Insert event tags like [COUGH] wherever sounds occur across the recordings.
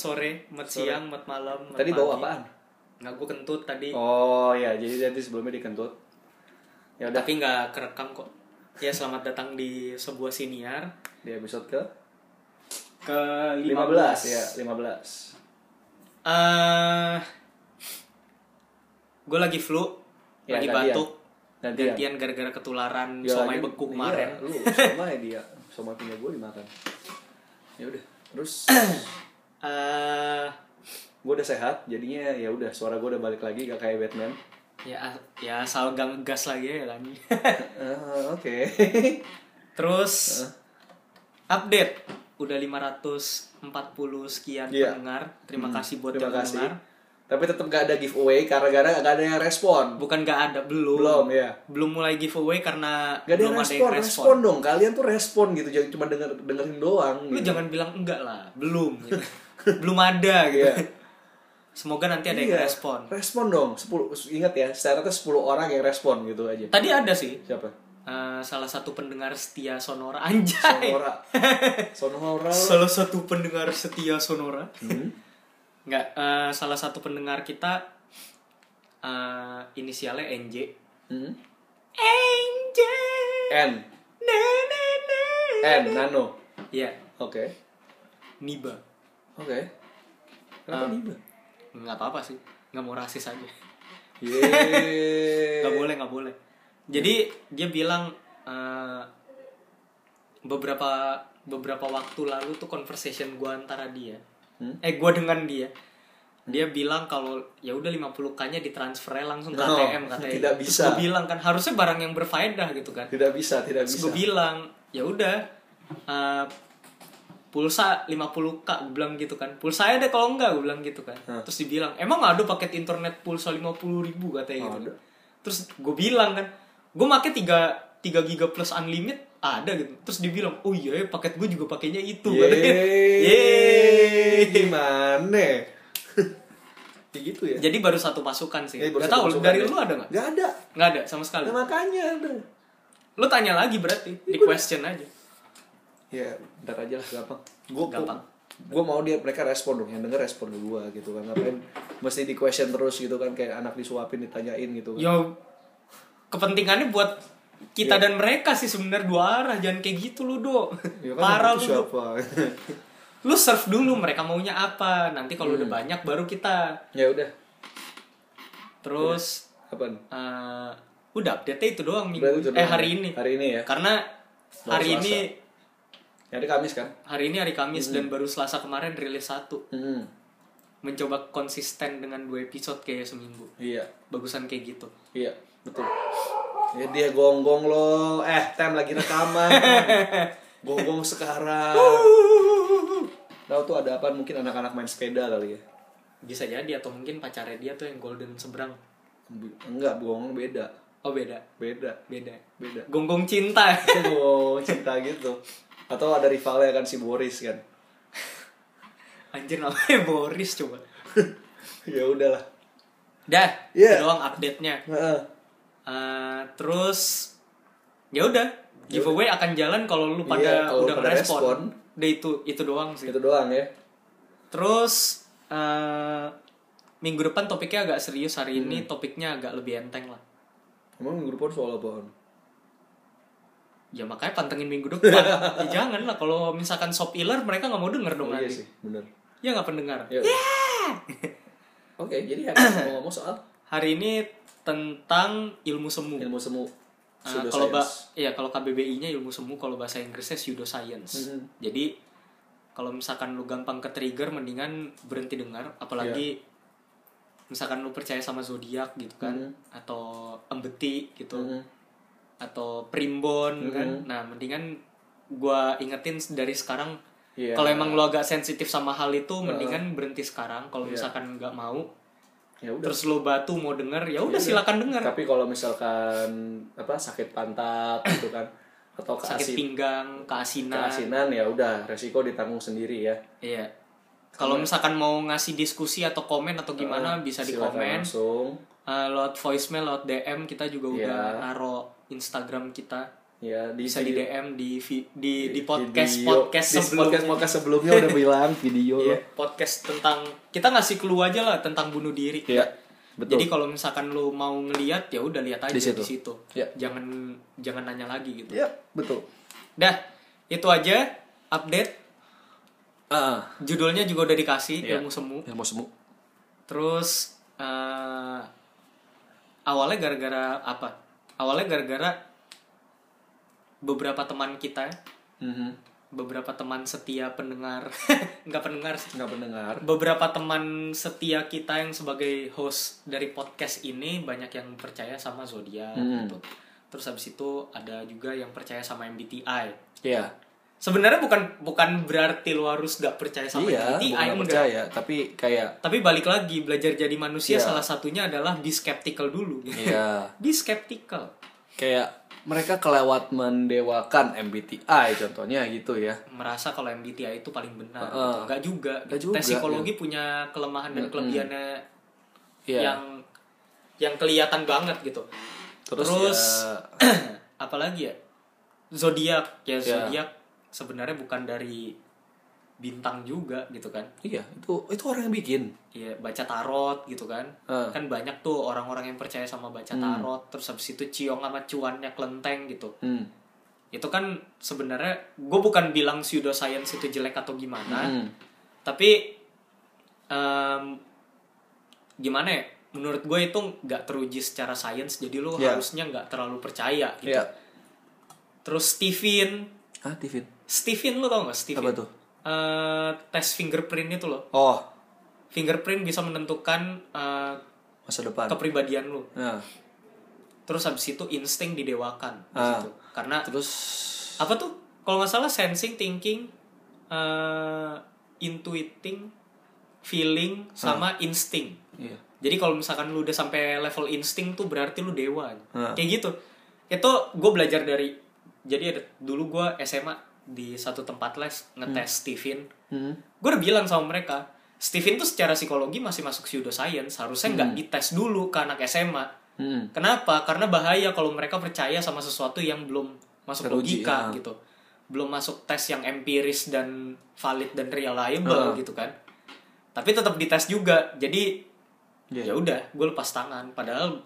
sore, mat Sore. siang, mat malam. mat Tadi pagi. apaan? Nggak gue kentut tadi. Oh ya, jadi tadi sebelumnya dikentut. Ya udah Tapi nggak kerekam kok. Ya selamat datang di sebuah siniar di episode ke ke 15 ya, 15. Eh gue lagi flu, Ya, lagi gantian. batuk, Gantian. gantian gara-gara ketularan Ya, somai lagi- beku iya, kemarin. lu [LAUGHS] somai dia. Somai punya gue dimakan. Ya udah. Terus [CLEARS THROAT] Eh gue udah sehat, jadinya ya udah suara gue udah balik lagi gak kayak Batman. ya ya asal gang gas lagi ya kan. [LAUGHS] Eh, Oke. Terus update udah 540 sekian Iya. pendengar. Terima Hmm, kasih buat terima yang kasih. dengar. Tapi tetap gak ada giveaway karena gara gak ada yang respon. Bukan gak ada belum. Belum ya. Belum mulai giveaway karena Gak ada yang belum respon, respon dong. Kalian tuh respon gitu, jangan cuma denger dengerin doang. Lu gitu. jangan bilang enggak lah, belum. gitu. [LAUGHS] belum ada gitu. Iya. Semoga nanti ada yang Iya, respon. Respon dong. 10 ingat ya, secara tuh 10 orang yang respon gitu aja. Tadi ada sih Siapa? eh, salah satu pendengar setia Sonora anjay. Sonora. [LAUGHS] Sonora. Salah satu pendengar setia Sonora. Hmm? Enggak, eh, salah satu pendengar kita eh, inisialnya NJ. Hmm? NJ. N. Na, na, na. N. Nano. Iya, Oke. Niba. Oke. Kenapa Um, Niba? Nggak apa-apa sih, nggak mau rasis aja. Yeay. Nggak boleh, nggak boleh. Jadi dia bilang eh, beberapa beberapa waktu lalu tuh conversation gua antara dia, Hmm? eh gua dengan dia, dia bilang kalau ya udah 50 k nya ditransfer langsung ke No, ATM katanya. [LAUGHS] tidak Terus bisa. gua bilang kan harusnya barang yang berfaedah gitu kan. Tidak bisa, tidak Terus bisa. gue bilang, ya udah eh, pulsa 50k gue bilang gitu kan. Pulsa ada kalau enggak gue bilang gitu kan. Hah. Terus dibilang, "Emang ada paket internet pulsa 50 ribu katanya gitu." Ada. Terus gue bilang kan, gue make 3 3 giga plus unlimited ada gitu. Terus dibilang, "Oh iya ya paket gue juga pakainya itu." katanya. Yeay. Yeay. Gimana? [LAUGHS] ya gitu ya. Jadi baru satu pasukan sih. Eh, baru Gak pasukan dari ya. lu ada nggak? Gak ada. Nggak ada sama sekali. Nah, makanya ada. Lu tanya lagi berarti di question aja. Ya, ntar aja lah gampang. Gua Gampang. Gue mau dia mereka respon dong, yang denger respon gue gitu kan. Ngapain mesti di question terus gitu kan kayak anak disuapin ditanyain gitu kan. Yo kepentingannya buat kita Iya. dan mereka sih sebenarnya dua arah jangan kayak gitu lu do [LAUGHS] Ya kan parah lu siapa? [LAUGHS] lu serve dulu mereka maunya apa nanti kalau Hmm. udah banyak baru kita ya udah. terus Apaan? eh, udah update itu doang minggu itu eh doang hari ya? ini Hari ini ya. karena hari ini Hari Kamis kan? hari ini hari Kamis dan baru Selasa kemarin rilis satu Hmm. mencoba konsisten dengan dua episode kayak seminggu Iya. bagusan kayak gitu Iya, betul. Ya dia gonggong lo. Eh, tem lagi rekaman. [LAUGHS] gonggong sekarang. Tahu tuh ada apa? Mungkin anak-anak main sepeda kali ya. bisa jadi atau mungkin pacarnya dia tuh yang golden seberang Enggak, gonggong beda. oh beda Beda. beda Beda. gonggong cinta [LAUGHS] Oh, cinta gitu. Atau ada rivalnya kan si Boris kan. [LAUGHS] Anjir namanya Boris coba. [LAUGHS] ya udahlah. Dah, itu doang update-nya. Heeh. Eh, terus ya udah, giveaway akan jalan kalau lu pada Iya, kalau udah pada respon. respon. Udah itu itu doang sih. Itu doang ya. Terus eh, minggu depan topiknya agak serius hari Hmm. ini topiknya agak lebih enteng lah. Emang minggu depan soal apaan? Ya makanya pantengin minggu depan. ya, [LAUGHS] jangan lah kalau misalkan sop iler mereka nggak mau denger dong Oh, iya nanti. sih, bener. Ya nggak pendengar. Ya. [LAUGHS] Oke, jadi hari ini mau ngomong soal Hari ini tentang ilmu semu. ilmu semu. Pseudoscience. kalau ba iya kalau KBBI-nya ilmu semu, kalau bahasa Inggrisnya pseudoscience. Mhm. Jadi kalau misalkan lu gampang ke trigger mendingan berhenti dengar apalagi Iya. misalkan lu percaya sama zodiak gitu kan Mhm. atau embeti gitu Mhm. Atau primbon Mhm. kan. Nah, mendingan gua ingetin dari sekarang Iya. kalau emang lu agak sensitif sama hal itu mendingan berhenti sekarang. Kalau Iya. misalkan nggak mau ya udah. terus lu batu mau denger ya udah Ya silakan denger. Tapi kalau misalkan apa sakit pantat gitu kan atau keasin, Sakit pinggang, keasinan. keasinan ya udah resiko ditanggung sendiri ya. Iya. Kalau misalkan mau ngasih diskusi atau komen atau gimana Eh, bisa di komen. langsung. Eh, lewat voicemail, lewat DM kita juga Iya. udah naro Instagram kita. Ya, di bisa di video- DM di vi- di di podcast video- podcast di sebelumnya. podcast podcast sebelumnya udah bilang video lo. podcast tentang kita ngasih clue aja lah tentang bunuh diri. Iya, betul. Jadi kalau misalkan lu mau ngeliat ya udah lihat aja Di di situ. situ. Iya. Jangan jangan nanya lagi gitu. ya, betul. Dah, itu aja update. Ah, Judulnya juga udah dikasih Iya. ilmu semu. mau semu. Terus eh, awalnya gara-gara apa? Awalnya gara-gara beberapa teman kita, Mhm. beberapa teman setia pendengar, [LAUGHS] nggak pendengar sih. Nggak pendengar. Beberapa teman setia kita yang sebagai host dari podcast ini banyak yang percaya sama zodiak Hmm. gitu. Terus habis itu ada juga yang percaya sama MBTI. Iya. Sebenarnya bukan bukan berarti lo harus gak percaya sama iya, MBTI bukan nggak enggak. percaya, tapi kayak Tapi balik lagi belajar jadi manusia Iya. salah satunya adalah be skeptical dulu. iya, [LAUGHS] be skeptical. kayak mereka kelewat mendewakan MBTI contohnya gitu ya. Merasa kalau MBTI itu paling benar. Heeh. gitu. Enggak juga. Nggak juga, Tes psikologi punya kelemahan dan kelebihannya Iya. yang yang kelihatan banget gitu. Terus, Terus, ya, [CLEARS THROAT] apalagi ya? Zodiak ya Ya. zodiak sebenarnya bukan dari bintang juga gitu kan. iya, itu itu orang yang bikin. Iya, baca tarot gitu kan. Ah. Kan banyak tuh orang-orang yang percaya sama baca tarot, terus habis itu ciong sama cuannya kelenteng gitu. Hmm. Itu kan sebenarnya gue bukan bilang pseudoscience itu jelek atau gimana, Hmm. tapi em, gimana ya? Menurut gue itu nggak teruji secara sains, jadi lo Iya. harusnya nggak terlalu percaya gitu. Iya. Terus Steven, Ah, Tivin. Steven lo tau gak Steven? Apa tuh? Eh, tes fingerprint itu loh. Oh, Fingerprint bisa menentukan eh, masa depan. kepribadian lo. Nah, Terus habis itu insting didewakan di Ah. situ. Karena terus apa tuh? Kalau nggak salah sensing, thinking, eh, intuiting, feeling, sama insting. iya. Jadi kalau misalkan lu udah sampai level insting tuh berarti lu dewa. Ah. Kayak gitu. Itu gue belajar dari jadi ada dulu gue SMA di satu tempat les ngetes Steven. Hmm. Gue udah bilang sama mereka, Steven tuh secara psikologi masih masuk pseudoscience, harusnya nggak dites dulu ke anak SMA. Hmm. Kenapa? Karena bahaya kalau mereka percaya sama sesuatu yang belum masuk Teruji, logika ya. gitu. Belum masuk tes yang empiris dan valid dan reliable Ah. gitu kan. Tapi tetap dites juga. Jadi ya Iya. udah, gue lepas tangan. Padahal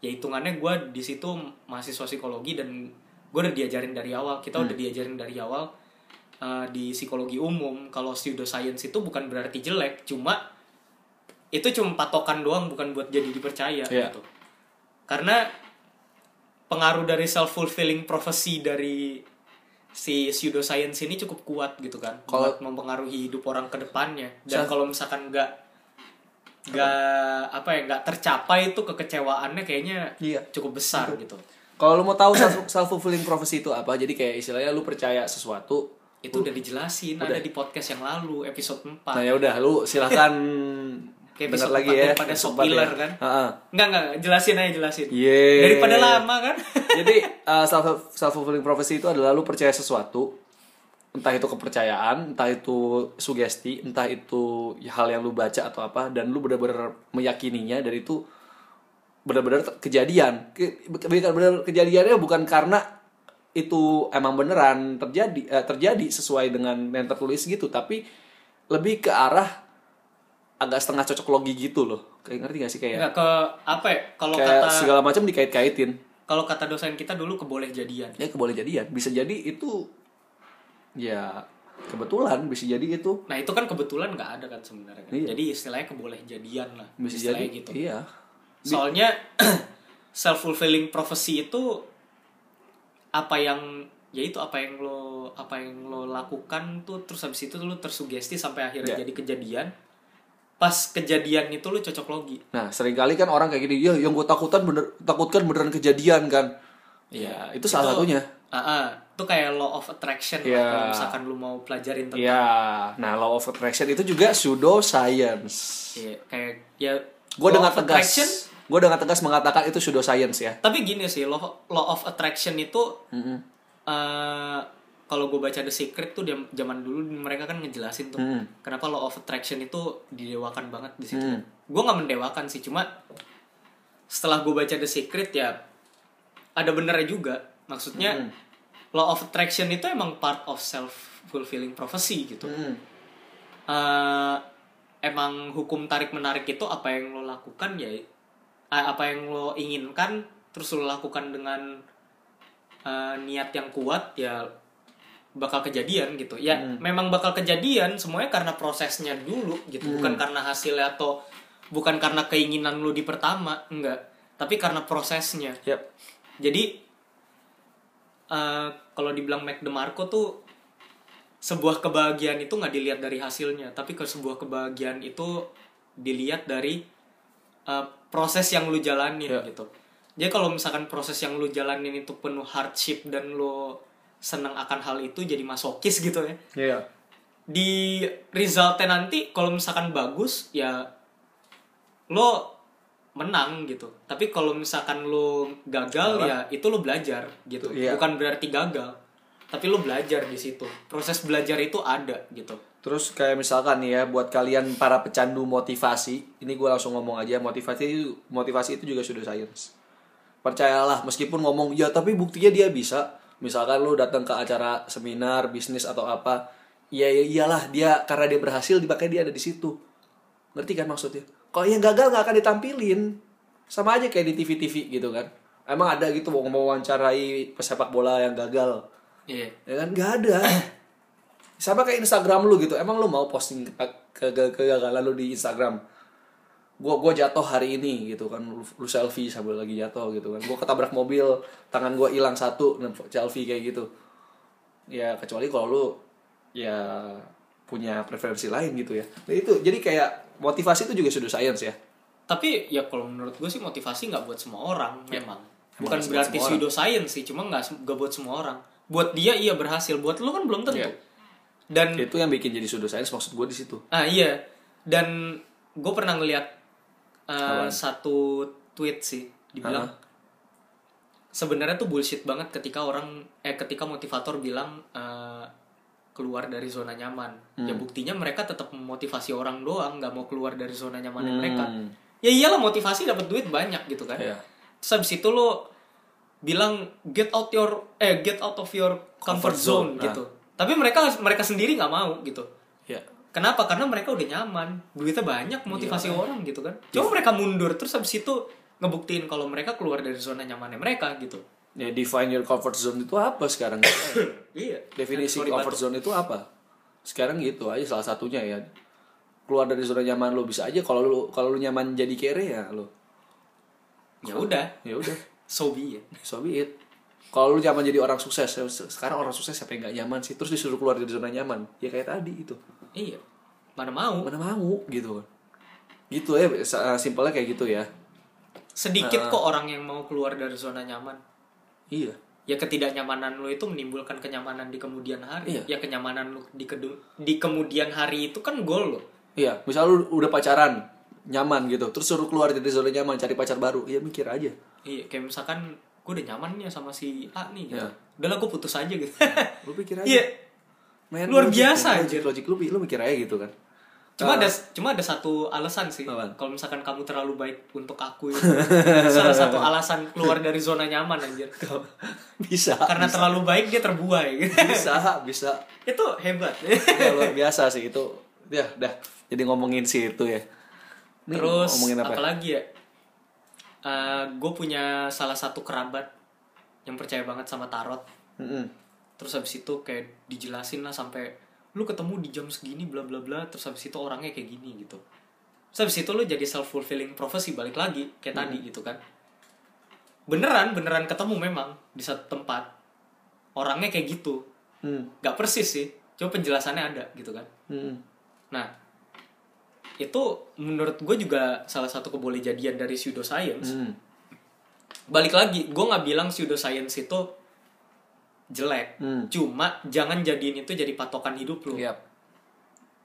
ya hitungannya gue di situ mahasiswa psikologi dan gue udah diajarin dari awal. Kita Hmm. udah diajarin dari awal uh, di psikologi umum kalau pseudoscience itu bukan berarti jelek, cuma itu cuma patokan doang bukan buat jadi dipercaya Iya. gitu. Karena pengaruh dari self fulfilling prophecy dari si pseudoscience ini cukup kuat gitu kan Kalau- buat mempengaruhi hidup orang ke depannya dan kalau misalkan nggak nggak apa ya nggak tercapai itu kekecewaannya kayaknya Iya. cukup besar gitu Kalau lu mau tahu self fulfilling prophecy itu apa? Jadi kayak istilahnya lu percaya sesuatu. itu udah dijelasin ada di podcast yang lalu episode 4 Nah, ya udah lu silahkan [LAUGHS] Kayak episode lagi ya. daripada sok killer ya. kan? Heeh. nggak nggak jelasin aja jelasin Yeay. daripada lama kan [LAUGHS] Jadi uh, self self fulfilling prophecy itu adalah lu percaya sesuatu, entah itu kepercayaan, entah itu sugesti, entah itu hal yang lu baca atau apa, dan lu benar-benar meyakininya dan itu benar-benar kejadian. Ke- Bukan benar kejadiannya bukan karena itu emang beneran terjadi eh, terjadi sesuai dengan yang tertulis gitu, tapi lebih ke arah agak setengah cocok logi gitu loh. Kayak ngerti gak sih kayak nggak ke apa ya kalau kata segala macam dikait-kaitin. kalau kata dosen kita dulu keboleh jadian ya boleh jadian bisa jadi itu ya kebetulan bisa jadi itu nah itu kan kebetulan nggak ada kan sebenarnya kan? Iya. jadi istilahnya keboleh jadian lah bisa istilahnya jadi gitu iya soalnya [CLEARS THROAT] self fulfilling prophecy itu apa yang ya itu apa yang lo apa yang lo lakukan tuh terus habis itu lo tersugesti sampai akhirnya Ya. jadi kejadian. Pas kejadian itu lo cocok logi. Nah sering kali kan orang kayak gini ya yang gue takutan bener takutkan beneran kejadian kan? Iya, itu salah satunya. Ah, ah. itu kayak law of attraction lah Iya. kalau misalkan lu mau pelajarin tentang ya nah law of attraction itu juga pseudo science Iya, kayak ya gue of tegas. attraction, gue dengan tegas mengatakan itu pseudo science ya tapi gini sih law, law of attraction itu Mm-mm. eh, kalau gue baca The Secret tuh zaman dulu mereka kan ngejelasin tuh Hmm. kenapa law of attraction itu didewakan banget di situ. Hmm. Gue nggak mendewakan sih, cuma setelah gue baca The Secret ya ada benernya juga. maksudnya Hmm. law of attraction itu emang part of self fulfilling prophecy gitu Hmm. Eh, emang hukum tarik menarik itu apa yang lo lakukan ya apa yang lo inginkan terus lo lakukan dengan eh, niat yang kuat ya bakal kejadian gitu. Ya memang bakal kejadian semuanya karena prosesnya dulu gitu. Bukan karena hasilnya atau bukan karena keinginan lo di pertama enggak. Tapi karena prosesnya. Yap. jadi eh, kalau dibilang Mac DeMarco tuh sebuah kebahagiaan itu nggak dilihat dari hasilnya, tapi ke sebuah kebahagiaan itu dilihat dari eh, proses yang lu jalanin Ya. gitu. Jadi kalau misalkan proses yang lu jalanin itu penuh hardship dan lu senang akan hal itu jadi masokis gitu ya. Iya. Di resultnya nanti kalau misalkan bagus ya lo menang gitu. Tapi kalau misalkan lo gagal Salah. ya itu lo belajar gitu. Iya. Bukan berarti gagal. Tapi lo belajar di situ. Proses belajar itu ada gitu. Terus kayak misalkan nih ya buat kalian para pecandu motivasi, ini gue langsung ngomong aja motivasi itu motivasi itu juga sudah science. Percayalah meskipun ngomong ya tapi buktinya dia bisa. Misalkan lu datang ke acara seminar bisnis atau apa, ya, ya iyalah dia karena dia berhasil dipakai dia ada di situ. Ngerti kan maksudnya? Kalau yang gagal nggak akan ditampilin. Sama aja kayak di TV-TV gitu kan. Emang ada gitu mau mewawancarai pesepak bola yang gagal Iya. ya kan nggak ada sama kayak Instagram lu gitu emang lu mau posting ke- ke- kegagalan lu di Instagram gua gua jatuh hari ini gitu kan lu, lu selfie sambil lagi jatuh gitu kan gua ketabrak mobil tangan gua hilang satu nah, selfie kayak gitu ya kecuali kalau lu ya punya preferensi lain gitu ya nah, itu jadi kayak motivasi itu juga sudah science ya Tapi ya kalau menurut gue sih motivasi nggak buat semua orang memang. Bukan berarti semua orang. pseudoscience sih, cuma nggak nggak buat semua orang. Buat dia iya berhasil, buat lu kan belum tentu. Iya. Dan itu yang bikin jadi sudah science maksud gua di situ Ah iya, dan gue pernah ngeliat uh, satu tweet sih, dibilang sebenarnya tuh bullshit banget ketika orang eh ketika motivator bilang uh, keluar dari zona nyaman. Ya Hmm. buktinya mereka tetap memotivasi orang doang, nggak mau keluar dari zona nyamannya Hmm. mereka. Ya iyalah motivasi dapat duit banyak gitu kan. Iya. Terus itu lo bilang get out your eh get out of your comfort, Comfort zone, zone, nah. Tapi mereka mereka sendiri nggak mau gitu. ya Kenapa? Karena mereka udah nyaman, duitnya banyak, motivasi Iya. orang gitu kan. Coba mereka mundur terus habis itu ngebuktiin kalau mereka keluar dari zona nyamannya mereka gitu. ya define your comfort zone itu apa sekarang [COUGHS] Iya. definisi Sorry, comfort zone itu apa sekarang gitu aja salah satunya ya keluar dari zona nyaman lo bisa aja kalau lu kalau lu nyaman jadi kere ya lo Ya udah, ya udah [LAUGHS] so be it. so be it kalau lu nyaman jadi orang sukses sekarang orang sukses siapa yang nggak nyaman sih terus disuruh keluar dari zona nyaman ya kayak tadi itu Iya. Mana mau? mana mau gitu kan gitu ya simpelnya kayak gitu ya Sedikit Ah. kok orang yang mau keluar dari zona nyaman. iya Ya ketidaknyamanan lo itu menimbulkan kenyamanan di kemudian hari. Iya. Ya kenyamanan lo di kedu- di kemudian hari itu kan goal lo. iya misal lu udah pacaran nyaman gitu terus suruh keluar dari zona nyaman cari pacar baru ya mikir aja Iya, kayak misalkan gue udah nyaman nih sama si A nih gitu. Iya. Udah lah gue putus aja gitu. lu pikir [LAUGHS] aja Iya. Main Luar logic, biasa, anjir. logic, logic. lu lu mikir aja gitu kan Cuma Ah. ada cuma ada satu alasan sih. Kalau misalkan kamu terlalu baik untuk aku itu. [LAUGHS] salah satu alasan keluar dari zona nyaman anjir. [LAUGHS] bisa Karena terlalu baik dia terbuai gitu. bisa bisa itu hebat. ya, luar biasa sih itu ya dah jadi ngomongin sih itu ya Terus ngomongin apa, apalagi ya? Gue punya salah satu kerabat yang percaya banget sama tarot. Mm-mm. Terus habis itu kayak dijelasin lah sampai lu ketemu di jam segini bla bla bla terus habis itu orangnya kayak gini gitu. Terus habis itu lu jadi self fulfilling prophecy balik lagi kayak tadi gitu kan. Beneran beneran ketemu memang di satu tempat. Orangnya kayak gitu. Hmm. Gak persis sih. Cuma penjelasannya ada gitu kan. Mm-mm. Nah, itu menurut gue juga salah satu kebolehjadian dari pseudoscience. Mm. Balik lagi, gue nggak bilang pseudoscience itu jelek. Hmm. Cuma jangan jadiin itu jadi patokan hidup lu. Yap.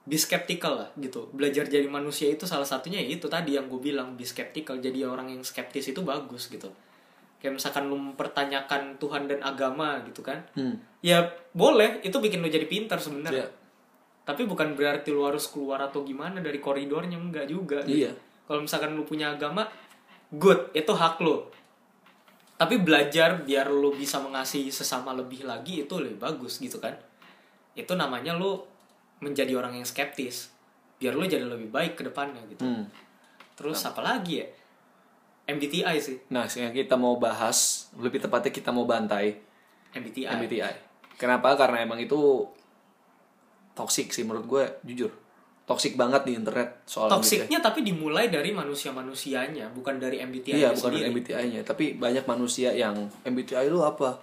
Be skeptical lah gitu. Belajar jadi manusia itu salah satunya ya itu tadi yang gue bilang be skeptical. Jadi orang yang skeptis itu bagus gitu. Kayak misalkan lu mempertanyakan Tuhan dan agama gitu kan. Hmm. Ya boleh, itu bikin lu jadi pintar sebenarnya. Iya. Tapi bukan berarti lu harus keluar atau gimana dari koridornya enggak juga. gitu. Iya. Kalau misalkan lu punya agama, good, itu hak lu. tapi belajar biar lu bisa mengasihi sesama lebih lagi itu lebih bagus gitu kan itu namanya lu menjadi orang yang skeptis biar lu jadi lebih baik ke depannya gitu Hmm. terus apa lagi ya MBTI sih Nah, yang kita mau bahas, lebih tepatnya kita mau bantai MBTI, MBTI. Kenapa? Karena emang itu toxic sih menurut gue, jujur. Toxic banget di internet soal MBTI. toksiknya tapi dimulai dari manusia-manusianya bukan dari MBTI Iya, bukan sendiri MBTI-nya, tapi banyak manusia yang MBTI lu apa?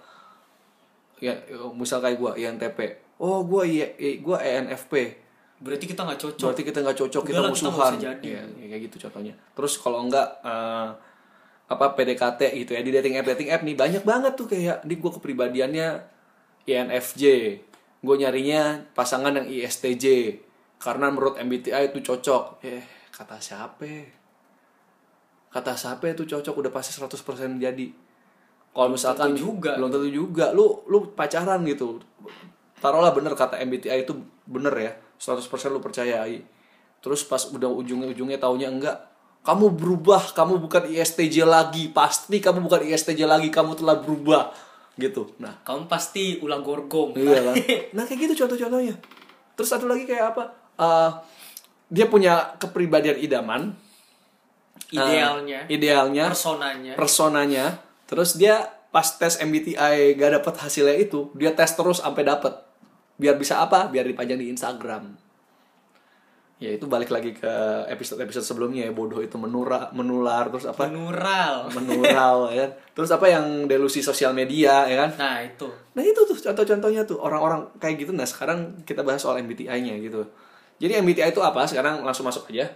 Ya, misal kayak gue, INTP. Oh, gue I, gue ENFP. berarti kita nggak cocok Berarti kita nggak cocok, kita Udah lah, kita musuhan. usah jadi. Iya, ya, kayak gitu contohnya. Terus kalau enggak eh, apa PDKT gitu ya di dating app dating app nih banyak banget tuh kayak di gue kepribadiannya INFJ. Gue nyarinya pasangan yang ISTJ karena menurut MBTI itu cocok. Eh, kata siapa? Kata siapa itu cocok udah pasti 100% jadi. Kalau misalkan tentu juga. belum tentu juga lu lu pacaran gitu. Taruhlah bener kata MBTI itu bener ya. 100% lu percayai. Terus pas udah ujungnya-ujungnya taunya enggak. Kamu berubah, kamu bukan ISTJ lagi. Pasti kamu bukan ISTJ lagi, kamu telah berubah. Gitu. Nah, kamu pasti ulah gorgong Iya [LAUGHS] kan? Nah kayak gitu contoh-contohnya. Terus satu lagi kayak apa? Eh, dia punya kepribadian idaman. idealnya Eh, idealnya. personanya Personanya. Terus dia pas tes MBTI gak dapet hasilnya itu, dia tes terus sampai dapet. Biar bisa apa? Biar dipajang di Instagram. Ya itu balik lagi ke episode-episode sebelumnya ya bodoh itu menura, menular terus apa? menural Menural ya. kan? Terus apa yang delusi sosial media ya kan? nah itu Nah itu tuh contoh-contohnya tuh orang-orang kayak gitu. Nah sekarang kita bahas soal MBTI-nya gitu. Jadi MBTI itu apa? Sekarang langsung masuk aja.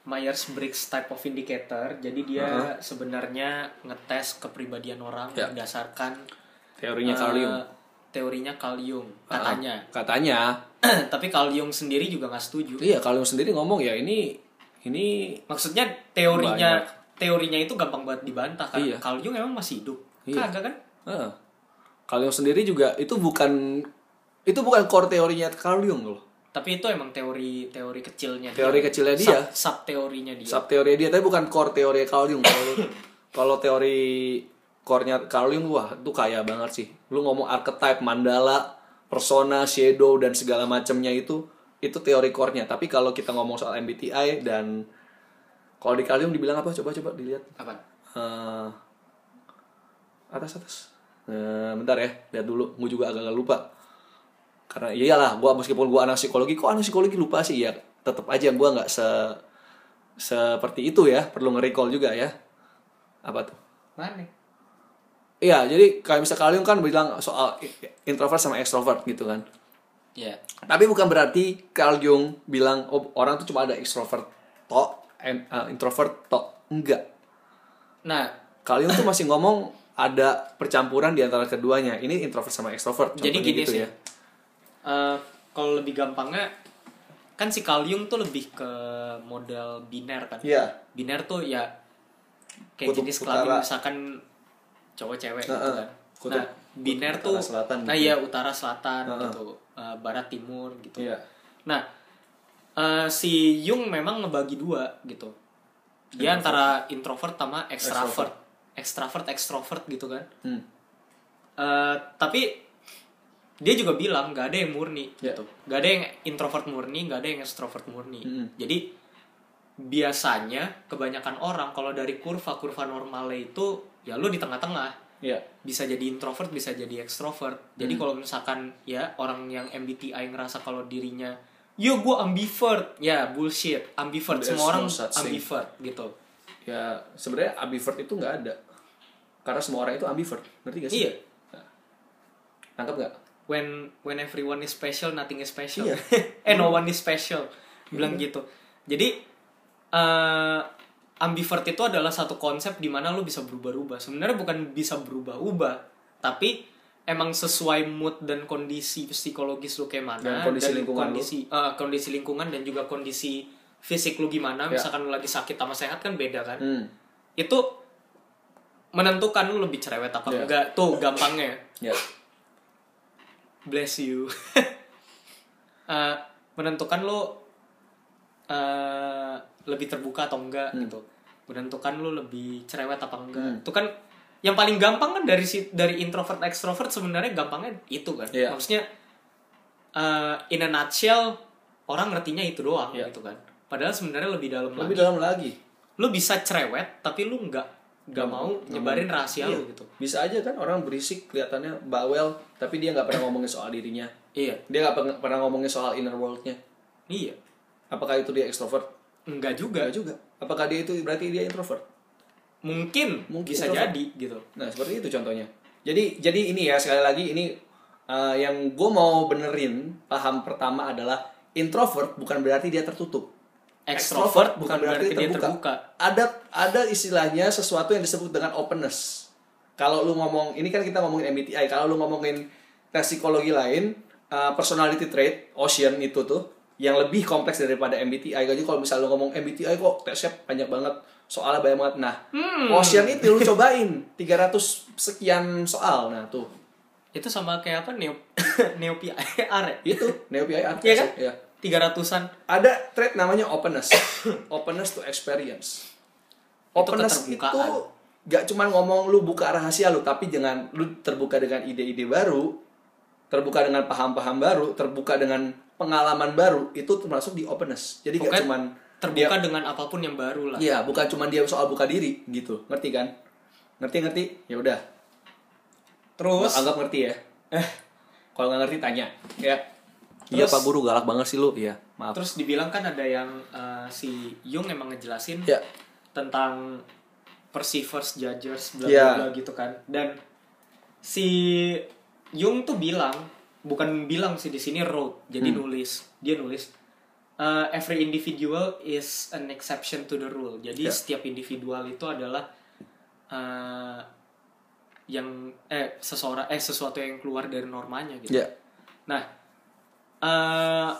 Myers-Briggs type of indicator jadi dia sebenarnya ngetes kepribadian orang Ya. berdasarkan Teorinya Carl Jung. Teorinya Carl Jung katanya Katanya. [CLEARS THROAT] tapi Jung sendiri juga nggak setuju Iya Jung sendiri ngomong ya ini ini maksudnya teorinya teorinya itu gampang banget dibantah kan Iya. Jung emang masih hidup Iya. kagak kan Carl Jung sendiri juga itu bukan itu bukan core teorinya Jung loh. tapi itu emang teori teori kecilnya Teori kecilnya dia. sub, sub teorinya dia Sub teori dia tapi bukan core teori Jung. Kalau [LAUGHS] kalau teori core-nya Carl Jung wah itu kaya banget sih. Lu ngomong archetype, mandala, persona, shadow dan segala macamnya itu itu teori core-nya. Tapi kalau kita ngomong soal MBTI dan kalau di Carl Jung dibilang apa? Coba coba dilihat. apa Eh, atas atas. Eh, bentar ya, lihat dulu. Gue juga agak-agak lupa. Karena iyalah, gua meskipun gua anak psikologi, kok anak psikologi lupa sih ya. Tetap aja gua nggak se seperti itu ya. Perlu nge-recall juga ya. Apa tuh? mana Iya, jadi kayak misal kalian kan bilang soal introvert sama extrovert gitu kan. ya Tapi bukan berarti Carl Jung bilang oh, orang tuh cuma ada extrovert tok, and, uh, introvert tok. Enggak. nah Carl Jung tuh masih ngomong ada percampuran di antara keduanya. Ini introvert sama extrovert. Jadi gini gitu sih. Eh, kalau lebih gampangnya kan si Carl Jung tuh lebih ke model biner kan Iya. biner tuh ya kayak Kutub jenis kelamin misalkan cowok cewek gitu Heeh. kan Kutub- nah biner tuh selatan nah gitu. iya utara selatan Heeh. gitu Eh, barat timur gitu Iya. nah eh, si Jung memang ngebagi dua gitu dia antara introvert sama extrovert extrovert extrovert gitu kan Hmm. Eh, tapi dia juga bilang nggak ada yang murni Ya. gitu nggak ada yang introvert murni nggak ada yang extrovert murni Mm. jadi biasanya kebanyakan orang kalau dari kurva kurva normalnya itu ya lu di tengah-tengah Iya. bisa jadi introvert bisa jadi extrovert Hmm. jadi kalau misalkan ya orang yang MBTI ngerasa kalau dirinya yo gue ambivert ya bullshit ambivert There's semua orang no such thing. ambivert gitu Ya sebenarnya ambivert itu nggak ada. Karena semua orang itu ambivert. Ngerti gak sih? iya Nangkep nggak? when when everyone is special nothing is special Iya. [LAUGHS] eh no one is special bilang gitu jadi eh ambivert itu adalah satu konsep di mana lu bisa berubah-ubah sebenarnya bukan bisa berubah-ubah tapi emang sesuai mood dan kondisi psikologis lu kayak mana Dan kondisi lingkungan lu. kondisi eh, kondisi lingkungan dan juga kondisi fisik lu gimana Ya. misalkan lu lagi sakit sama sehat kan beda kan Hmm. itu menentukan lu lebih cerewet apa Ya. enggak tuh gampangnya Ya. bless you [LAUGHS] Eh, menentukan lo eh, lebih terbuka atau enggak gitu. Menentukan lo lebih cerewet apa enggak? Hmm. itu kan yang paling gampang kan dari si dari introvert extrovert sebenarnya gampangnya itu kan. Iya. maksudnya eh, in a nutshell orang ngertinya itu doang Iya. gitu kan. Padahal sebenarnya lebih dalam lebih lagi. dalam lagi. Lu bisa cerewet tapi lu nggak nggak mau nyebarin rahasia Iya. lu gitu. Bisa aja kan orang berisik kelihatannya bawel tapi dia nggak pernah ngomongin soal dirinya. Iya. Dia nggak pernah- pernah ngomongin soal inner worldnya. Iya. Apakah itu dia extrovert enggak juga Enggak juga apakah dia itu berarti dia introvert mungkin, Mungkin bisa introvert. jadi gitu Nah seperti itu contohnya. Jadi jadi ini ya sekali lagi ini uh, yang gue mau benerin paham pertama adalah introvert bukan berarti dia tertutup. extrovert bukan berarti, dia terbuka Ada ada istilahnya sesuatu yang disebut dengan openness. Kalau lu ngomong ini kan kita ngomongin MBTI. Kalau lu ngomongin tes psikologi lain, uh, personality trait, Ocean itu tuh yang lebih kompleks daripada MBTI. Jadi kalau misalnya lu ngomong MBTI kok tesnya banyak banget, soalnya banyak banget. Nah, Ocean itu lu cobain 300 sekian soal. Nah, tuh. itu sama kayak apa neo [LAUGHS] neo PIR ya Itu Neo PIR. [LAUGHS] Iya kan? Iya. tiga ratusan Ada trait namanya openness. [COUGHS] openness to experience. Itu Openness itu keterbukaan. gak cuma ngomong lu buka rahasia lu, tapi jangan lu terbuka dengan ide-ide baru, terbuka dengan paham-paham baru, terbuka dengan pengalaman baru, itu termasuk di openness. Jadi gak Pokoknya cuman terbuka dengan apa pun yang baru lah Iya, bukan cuma dia soal buka diri gitu. Ngerti kan? Ngerti ngerti? Ya udah. terus Anggap ngerti ya. eh Kalau nggak ngerti tanya. Ya. Iya Terus- Pak Guru galak banget sih lu. Iya, maaf. terus dibilang kan ada yang eh, si Jung emang ngejelasin Ya. tentang perceivers, judges, bla bla bla gitu kan. Dan si Jung tuh bilang, bukan bilang sih di sini wrote, jadi Hmm. nulis. Dia nulis uh, every individual is an exception to the rule. Jadi Iya. setiap individual itu adalah uh, yang eh seseorang eh sesuatu yang keluar dari normanya gitu. Ya. Nah, eh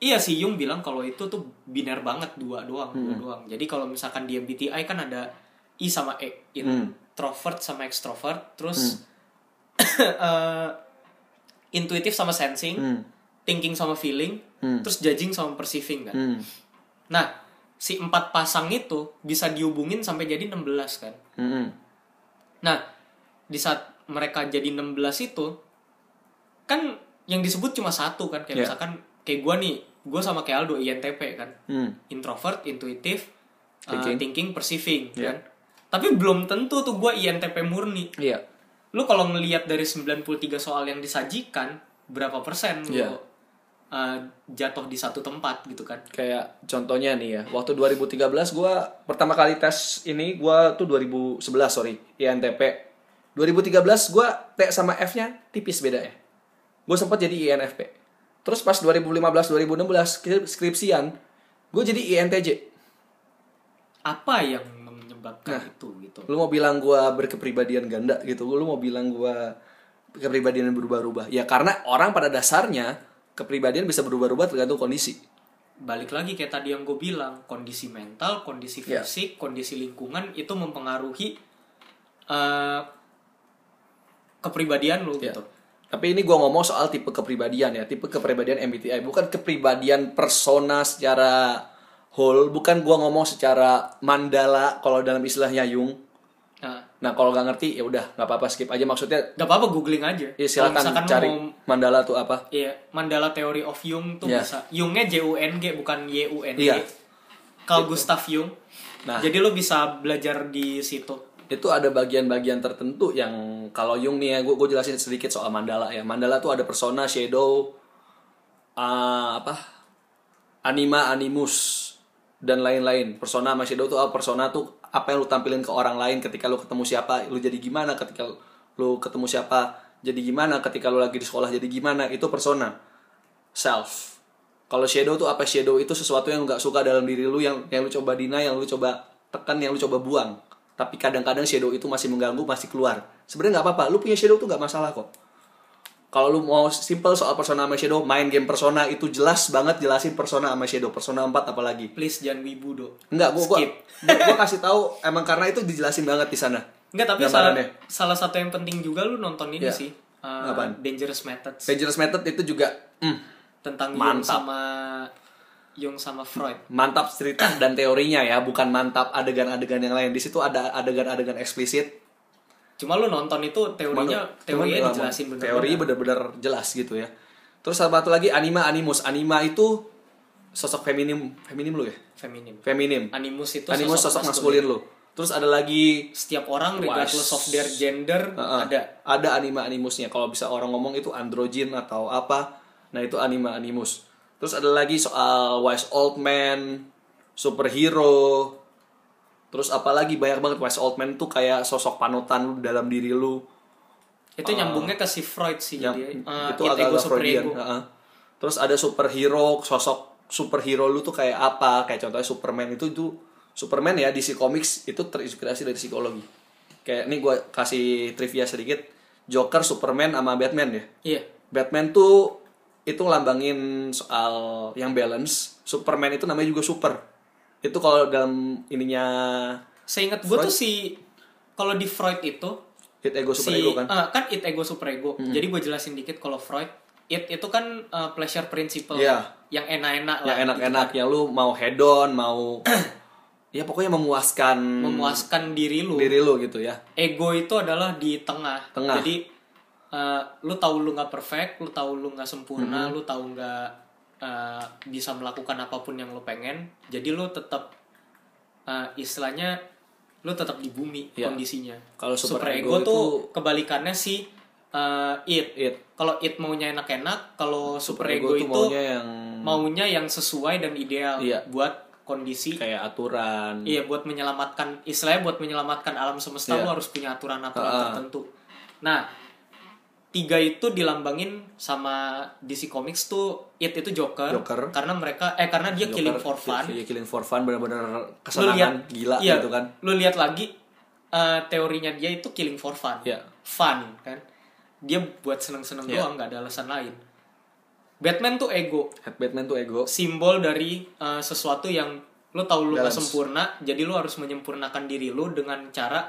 iya sih Jung bilang kalau itu tuh biner banget dua doang, Hmm. dua doang. Jadi kalau misalkan di MBTI kan ada I sama E, Hmm. introvert sama extrovert, terus [COUGHS] eh, intuitif sama sensing, Hmm. thinking sama feeling, Hmm. terus judging sama perceiving kan. Hmm. Nah, si empat pasang itu bisa dihubungin sampai jadi 16 kan. Hmm. Nah, di saat mereka jadi 16 itu kan yang disebut cuma satu kan kayak Iya. misalkan kayak gua nih, gua sama kayak Aldo INTP kan. Hmm. Introvert, intuitif, uh, Thinking. thinking, perceiving Iya. kan. Tapi belum tentu tuh gua INTP murni. Iya. Lu kalau ngelihat dari 93 soal yang disajikan, berapa persen lu Iya. uh, jatuh di satu tempat gitu kan. Kayak contohnya nih ya, waktu 2013 gua pertama kali tes ini gua tuh 2011 sorry, INTP. 2013 gua T sama F-nya tipis bedanya. Gue sempat jadi INFP. Terus pas 2015 2016 skri- skripsian, gue jadi INTJ. Apa yang menyebabkan Nah. itu gitu. Lu mau bilang gua berkepribadian ganda gitu, lu mau bilang gua kepribadian yang berubah-ubah. Ya karena orang pada dasarnya kepribadian bisa berubah-ubah tergantung kondisi. balik lagi kayak tadi yang gue bilang kondisi mental kondisi Ya. fisik kondisi lingkungan itu mempengaruhi eh, kepribadian lu Ya. gitu Tapi ini gua ngomong soal tipe kepribadian ya, tipe kepribadian MBTI, bukan kepribadian persona secara whole, bukan gua ngomong secara mandala kalau dalam istilahnya Jung. nah Nah, kalau nggak ngerti ya udah nggak apa-apa skip aja maksudnya. gak apa-apa googling aja Ya Kalau silakan cari mau mandala tuh apa. Iya, Mandala Theory of Jung tuh Ya. bisa. Jungnya J U N G bukan Y U N G. Iya. Carl Gustav Jung. Nah. Jadi lo bisa belajar di situ. itu ada bagian-bagian tertentu yang kalau Jung nih ya gue gue jelasin sedikit soal mandala ya mandala tuh ada persona shadow ah, apa anima animus dan lain-lain. Persona sama shadow tuh apa persona tuh apa yang lu tampilin ke orang lain ketika lu ketemu siapa lu jadi gimana ketika lu ketemu siapa jadi gimana ketika lu lagi di sekolah jadi gimana. Itu persona. Self. Kalau shadow tuh apa? Shadow itu sesuatu yang nggak suka dalam diri lu yang yang lu coba deny yang lu coba tekan yang lu coba buang. Tapi kadang-kadang shadow itu masih mengganggu masih keluar. Sebenarnya nggak apa-apa lu punya shadow tuh nggak masalah kok kalau lu mau simple soal persona sama shadow main game persona itu jelas banget jelasin persona sama shadow persona 4 apalagi Please jangan wibu do. Enggak, gua gua, Skip. gua, gua kasih tahu emang karena itu dijelasin banget di sana. Enggak, tapi salah, Gambarannya. salah satu yang penting juga lu nonton ini Ya. sih. uh, Apaan? Dangerous Methods. Dangerous Method itu juga hmm, tentang Jung Mantap. sama Jung sama Freud. mantap cerita dan teorinya ya, bukan mantap adegan-adegan yang lain. Di situ ada adegan-adegan eksplisit cuma lu nonton itu teorinya Cuman- teorinya cuman, dijelasin bener teori bener-bener jelas gitu ya. Terus satu lagi anima animus. Anima itu sosok feminim feminim lu ya? Feminim. Feminim. Animus itu animus sosok, maskulin. lu. Terus ada lagi setiap orang regardless of their gender uh, ada. Ada anima animusnya. Kalau bisa orang ngomong itu androgyn atau apa. Nah itu anima animus. Terus ada lagi soal wise old man superhero terus apalagi banyak banget wise old man tuh kayak sosok panutan dalam diri lu. Itu nyambungnya ke si Freud sih yang jadi Ah. itu it ego super Freudian ego heeh. terus ada superhero sosok superhero lu tuh kayak apa? Kayak contohnya Superman itu itu Superman ya DC Comics itu terinspirasi dari psikologi. Kayak ini gue kasih trivia sedikit. Joker Superman sama Batman ya? Iya. Batman tuh itu lambangin soal yang balance. Superman itu namanya juga super itu kalau dalam ininya seingat gue tuh si kalau di Freud itu hit ego super si ego kan eh, kan it ego super ego jadi gue jelasin dikit kalau Freud it itu kan eh, pleasure principle Iya. yang enak-enak lah yang enak-enak yang lu mau hedon mau [CLEARS THROAT] ya pokoknya memuaskan memuaskan diri lu diri lu gitu ya ego itu adalah di tengah. Tengah. Jadi eh, lu tahu lu nggak perfect, lu tahu lu nggak sempurna, Mm-hmm. lu tahu nggak eh, bisa melakukan apa pun yang lu pengen. Jadi lu tetap eh, istilahnya lu tetap di bumi Iya. kondisinya. Kalau super ego, ego tuh itu- kebalikannya si eh, it. It. Kalau it maunya enak-enak, kalau super, ego, tuh itu maunya yang maunya yang sesuai dan ideal Iya. buat kondisi kayak aturan Iya buat menyelamatkan istilahnya buat menyelamatkan alam semesta Iya. lu harus punya aturan-aturan Ah. tertentu. Nah tiga itu dilambangin sama DC Comics tuh it itu Joker, Joker. karena mereka eh karena dia killing for fun. Iya, killing for fun benar-benar kesenangan gila iya, gitu kan Lu lihat lagi eh, teorinya dia itu killing for fun. Iya. Fun kan. Dia buat seneng-seneng Iya. doang nggak ada alasan lain. Batman tuh ego, Batman tuh ego simbol dari eh, sesuatu yang lu tahu lu gak sempurna jadi lu harus menyempurnakan diri lu dengan cara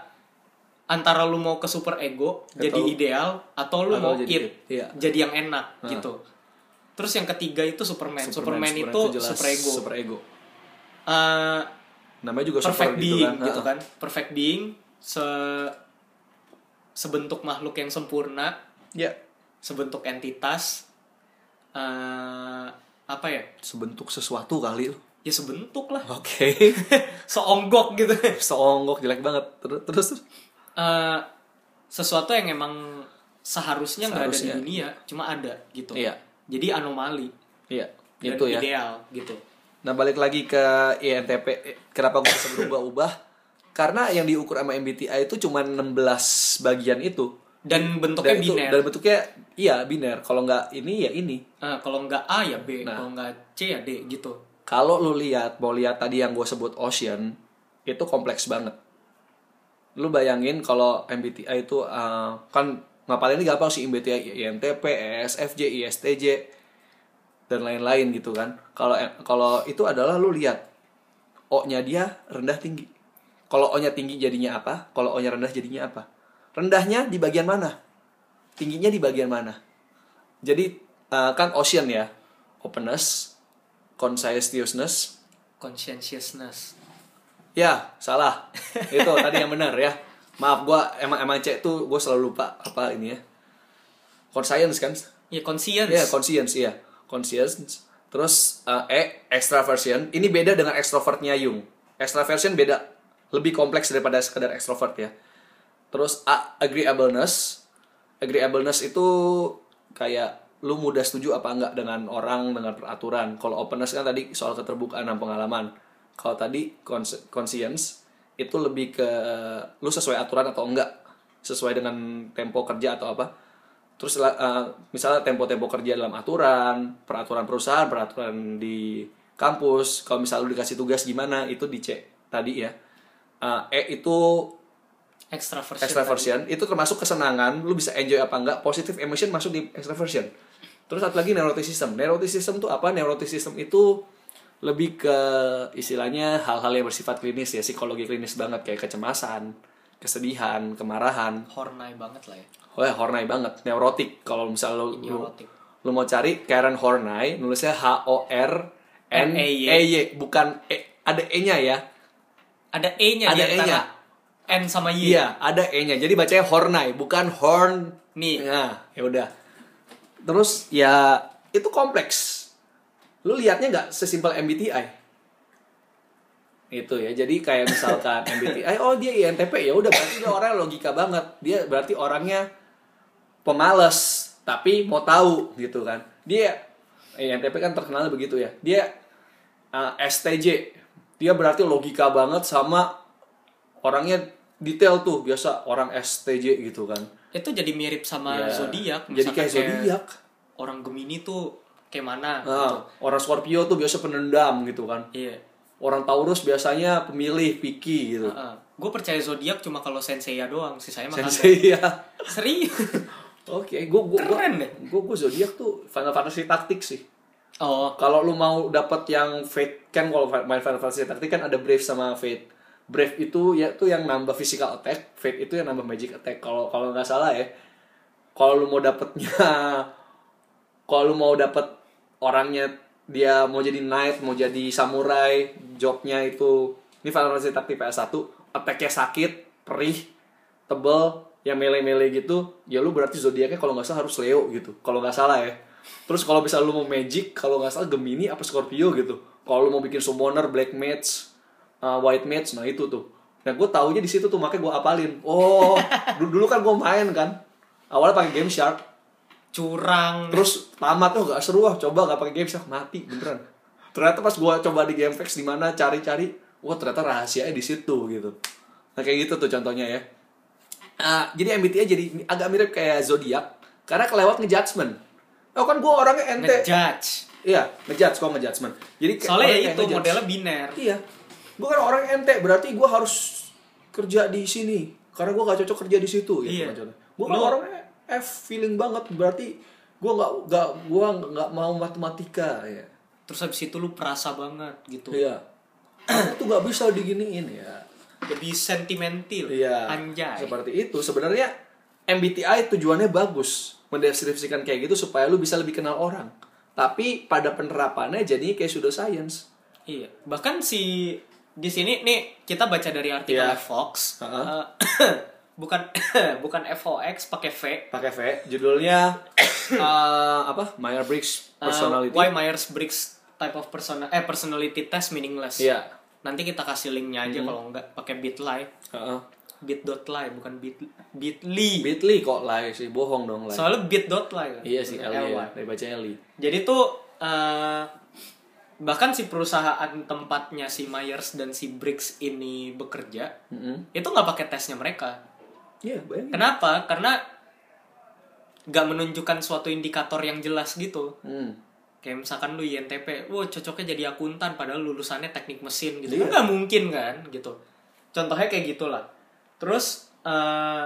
antara lu mau ke super ego Atau- jadi ideal atau lu atau mau jadi it iya. jadi yang enak gitu. Terus yang ketiga itu Superman. Superman, itu jelas super ego. super ego. Eh, namanya juga perfect super being gitu kan, gitu kan. Perfect being se sebentuk makhluk yang sempurna. Ya. Sebentuk entitas. Eh apa ya? Sebentuk sesuatu kali lu. ya sebentuk lah. Oke. [LAUGHS] Seonggok gitu. Seonggok jelek banget. Terus terus eh sesuatu yang emang seharusnya nggak ada di dunia cuma ada gitu Iya. jadi anomali iya dan itu ya ideal gitu Nah balik lagi ke INTP, kenapa gue bisa berubah-ubah? Karena yang diukur sama MBTI itu cuma 16 bagian itu. dan bentuknya Dan itu biner dan bentuknya iya biner. Kalau nggak ini ya ini. Eh, kalau nggak A ya B Nah. kalau nggak C ya D gitu Kalau lu lihat, mau lihat tadi yang gue sebut ocean, itu kompleks banget. Lu bayangin kalau MBTI itu eh, kan ngapalin ini gampang sih MBTI, INTP, ESFJ, ISTJ dan lain-lain gitu kan. Kalau kalau itu adalah lu lihat O-nya dia rendah tinggi. Kalau O-nya tinggi jadinya apa? Kalau O-nya rendah jadinya apa? Rendahnya di bagian mana? Tingginya di bagian mana? Jadi eh, kan ocean ya. Openness, conscientiousness. conscientiousness Ya, salah. Itu tadi yang benar ya. Maaf gua emang emang cek tuh gue selalu lupa apa ini ya. Conscience kan? ya conscience Iya, conscience iya. Conscience. Terus eh, E extraversion. Ini beda dengan extrovertnya Jung. Extraversion beda, lebih kompleks daripada sekedar extrovert ya. Terus A agreeableness. Agreeableness itu kayak lu mudah setuju apa enggak dengan orang dengan peraturan. Kalau openness kan tadi soal keterbukaan dan pengalaman. Kalau tadi cons- conscience itu lebih ke lu sesuai aturan atau enggak, sesuai dengan tempo kerja atau apa? Terus eh, misalnya tempo-tempo kerja dalam aturan peraturan perusahaan peraturan di kampus kalau misalnya lu dikasih tugas gimana itu dicek tadi ya. Eh, e itu extraversion extraversion itu termasuk kesenangan lu bisa enjoy apa enggak positive emotion masuk di extraversion terus satu lagi neuroticism neuroticism tuh apa? Neuroticism itu lebih ke istilahnya hal-hal yang bersifat klinis ya psikologi klinis banget kayak kecemasan kesedihan kemarahan horny banget lah ya Wah, Horney banget, neurotik. Kalau misalnya lu, Neurotik. lu mau cari Karen Horney, nulisnya H O R N E N-E-Y. Y, bukan E, ada E-nya ya. ada E-nya Ada E-nya. N sama Y. Iya, ada E-nya. Jadi bacanya Hornai, bukan Horn. Nih. Nah, ya udah. Terus ya itu kompleks. Lu liatnya nggak sesimpel MBTI? Itu ya. Jadi kayak misalkan [LAUGHS] MBTI, oh dia INTP ya udah berarti dia orang logika banget. Dia berarti orangnya pemalas tapi mau tahu gitu kan. Dia INTP kan terkenal begitu ya. Dia uh, STJ. Dia berarti logika banget sama orangnya detail tuh biasa orang STJ gitu kan. Itu jadi mirip sama Ya, zodiak. Jadi kayak zodiak. Orang Gemini tuh kayak mana gitu. Nah, orang Scorpio tuh biasa penendam gitu kan. Iya. Orang Taurus biasanya pemilih, picky gitu. gue percaya zodiak cuma kalau senseiya doang, sisanya mah kagak. Sensei ya. Serius. [LAUGHS] Oke, gua gua gua, Keren deh. gua, gua zodiak tuh Final Fantasy taktik sih. Oh, Kalau lu mau dapat yang Fate kan kalau main Final Fantasy taktik kan ada Brave sama Fate. Brave itu ya tuh yang nambah physical attack, Fate itu yang nambah magic attack. Kalau kalau nggak salah ya. Kalau lu mau dapetnya [LAUGHS] kalau lu mau dapet orangnya dia mau jadi knight, mau jadi samurai, jobnya itu ini Final Fantasy taktik PS1, attack-nya sakit, perih, tebel, yang melee-melee gitu, ya lu berarti zodiaknya kalau nggak salah harus Leo gitu. Kalau nggak salah ya. Terus kalau bisa lu mau magic, kalau nggak salah Gemini apa Scorpio gitu. Kalau lu mau bikin summoner, black mage, uh, white mage, nah itu tuh. Nah gue taunya di situ tuh makanya gue apalin. Oh, [LAUGHS] dulu, dulu kan gue main kan. Awalnya pakai Game Shark, curang. terus tamat tuh gak seru ah coba gak pakai Game Shark mati beneran. Ternyata pas gue coba di GameFAQs di mana cari-cari, wah ternyata rahasianya di situ gitu. Nah kayak gitu tuh contohnya ya. Ah, jadi MBTI jadi agak mirip kayak zodiak karena kelewat ngejudgment. Oh kan gue orangnya ente. ngejudge. Iya, ngejudge kok ngejudgment. Jadi Soalnya ya itu ngejudge. modelnya biner. Iya. Gue kan orang ente, berarti gue harus kerja di sini. Karena gue gak cocok kerja di situ. Gitu, Iya. Gue kan orangnya F feeling banget, berarti gue gak, gak, gua nggak mau matematika. Ya. Terus habis itu lu perasa banget gitu. Iya. Aku tuh gak bisa diginiin ya. Lebih sentimental. Iya. Anjay. Seperti itu. Sebenarnya MBTI tujuannya bagus. Mendeskripsikan kayak gitu supaya lu bisa lebih kenal orang. Tapi pada penerapannya jadi kayak pseudoscience. Iya. Bahkan si di sini nih kita baca dari artikel Iya. Fox. Ha-ha. Eh, [CLEARS THROAT] bukan [COUGHS] bukan FOX pakai V. pakai V judulnya [COUGHS] eh, apa Myers Briggs Eh, personality why Myers Briggs type of personal eh personality test meaningless. iya Nanti kita kasih linknya aja Hmm. kalau enggak pakai bitly. Heeh. bit.ly bukan bit bitly. Bitly kok lah sih bohong dong lah Soalnya bit.ly kan. iya sih L LY. ya dari baca L Jadi tuh eh, bahkan si perusahaan tempatnya si Myers dan si Briggs ini bekerja Mm-mm. itu nggak pakai tesnya mereka. Iya bayangin Kenapa? Karena nggak menunjukkan suatu indikator yang jelas gitu. Hmm. Kayak misalkan lu INTP, wah cocoknya jadi akuntan padahal lulusannya teknik mesin gitu. Kan nggak mungkin kan gitu. Contohnya kayak gitulah. Terus eh,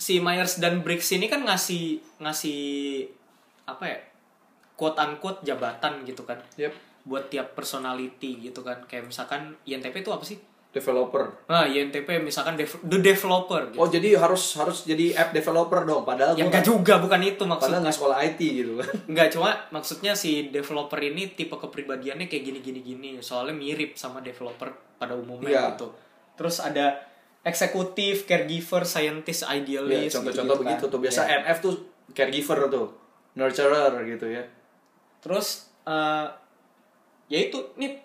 si Myers dan Briggs ini kan ngasih ngasih apa ya? quote unquote jabatan gitu kan Yep. buat tiap personality gitu kan. Kayak misalkan INTP itu apa sih? Developer Nah, INTP misalkan dev- the developer gitu. oh jadi harus harus jadi app developer dong padahal Ya enggak juga, bukan itu padahal maksudnya. nggak sekolah IT gitu [LAUGHS] Enggak, cuma maksudnya si developer ini tipe kepribadiannya kayak gini-gini gini. Soalnya mirip sama developer pada umumnya Iya. gitu. Terus ada eksekutif, caregiver, scientist, ya, idealist. contoh-contoh gitu-gitu begitu kan. tuh biasa Ya. NF tuh caregiver tuh nurturer gitu ya Terus eh ya itu nih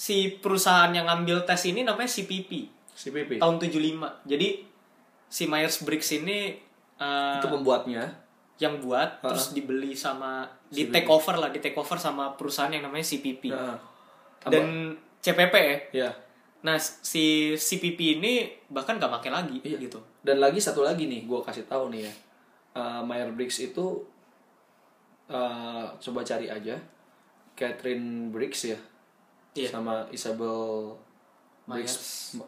si perusahaan yang ngambil tes ini namanya CPP CPP tahun 75. Jadi si Myers Briggs ini eh, itu pembuatnya yang buat Ha-ha. terus dibeli sama di CPP. take over lah di take over sama perusahaan yang namanya CPP Nah, dan CPP ya ya nah si CPP ini bahkan nggak pakai lagi Iya. gitu Dan lagi satu lagi nih, gue kasih tahu nih ya. Uh, Meyer Briggs itu uh, coba cari aja Catherine Briggs ya, Iya. sama Isabel Briggs Myers.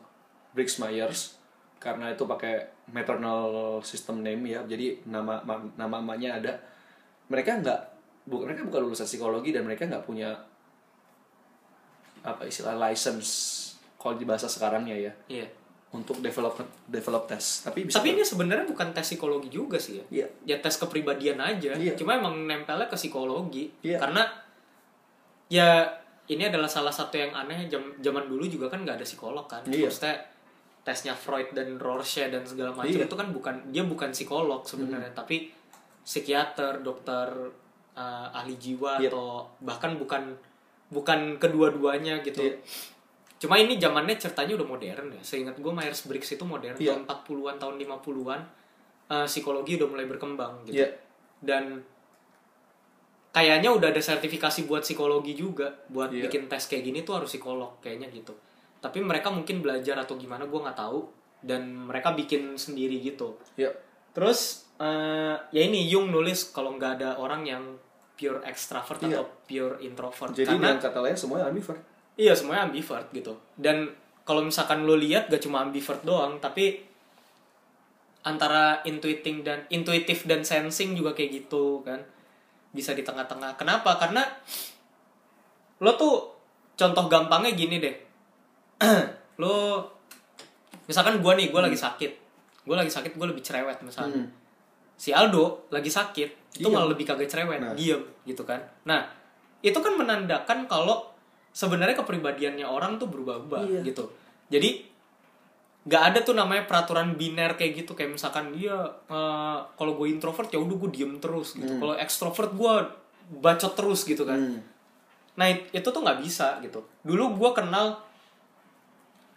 Briggs Myers karena itu pakai maternal system name ya, jadi nama ma- nama mamanya ada. Mereka nggak, bu, mereka bukan lulusan psikologi dan mereka nggak punya apa istilah license kalau di bahasa sekarangnya ya iya untuk develop develop tes tapi bisa tapi ini sebenarnya bukan tes psikologi juga sih ya Iya. ya tes kepribadian aja Iya. cuma emang nempelnya ke psikologi Iya. karena ya ini adalah salah satu yang aneh jam- zaman dulu juga kan nggak ada psikolog kan Iya. maksudnya tesnya Freud dan Rorschach dan segala macam Iya. itu kan bukan dia bukan psikolog sebenarnya tapi psikiater dokter uh, ahli jiwa Iya. atau bahkan bukan bukan kedua-duanya gitu Iya. cuma ini zamannya ceritanya udah modern ya seingat gue Myers Briggs itu modern Iya. tahun 40-an tahun 50-an uh, psikologi udah mulai berkembang gitu Iya. dan kayaknya udah ada sertifikasi buat psikologi juga buat Iya. bikin tes kayak gini tuh harus psikolog kayaknya gitu tapi mereka mungkin belajar atau gimana gue nggak tahu dan mereka bikin sendiri gitu Iya. terus eh, ya ini Jung nulis kalau nggak ada orang yang pure extrovert Iya. atau pure introvert Jadi karena dengan kata lain semuanya ambivert. iya semuanya ambivert gitu dan kalau misalkan lo lihat gak cuma ambivert doang tapi antara intuiting dan intuitif dan sensing juga kayak gitu kan bisa di tengah-tengah. Kenapa? Karena lo tuh contoh gampangnya gini deh. [CLEARS THROAT] Lo misalkan gua nih gua lagi sakit. Gua lagi sakit gua lebih cerewet misalnya. Hmm. si Aldo lagi sakit itu malah lebih kagak cerewet Nah. diem gitu kan. Nah itu kan menandakan kalau sebenarnya kepribadiannya orang tuh berubah-ubah Iya. gitu. Jadi nggak ada tuh namanya peraturan biner kayak gitu kayak misalkan dia eh, kalau gue introvert ya udah gue diem terus gitu kalau ekstrovert gue bacot terus gitu kan Hmm. Nah it- itu tuh nggak bisa gitu. Dulu gue kenal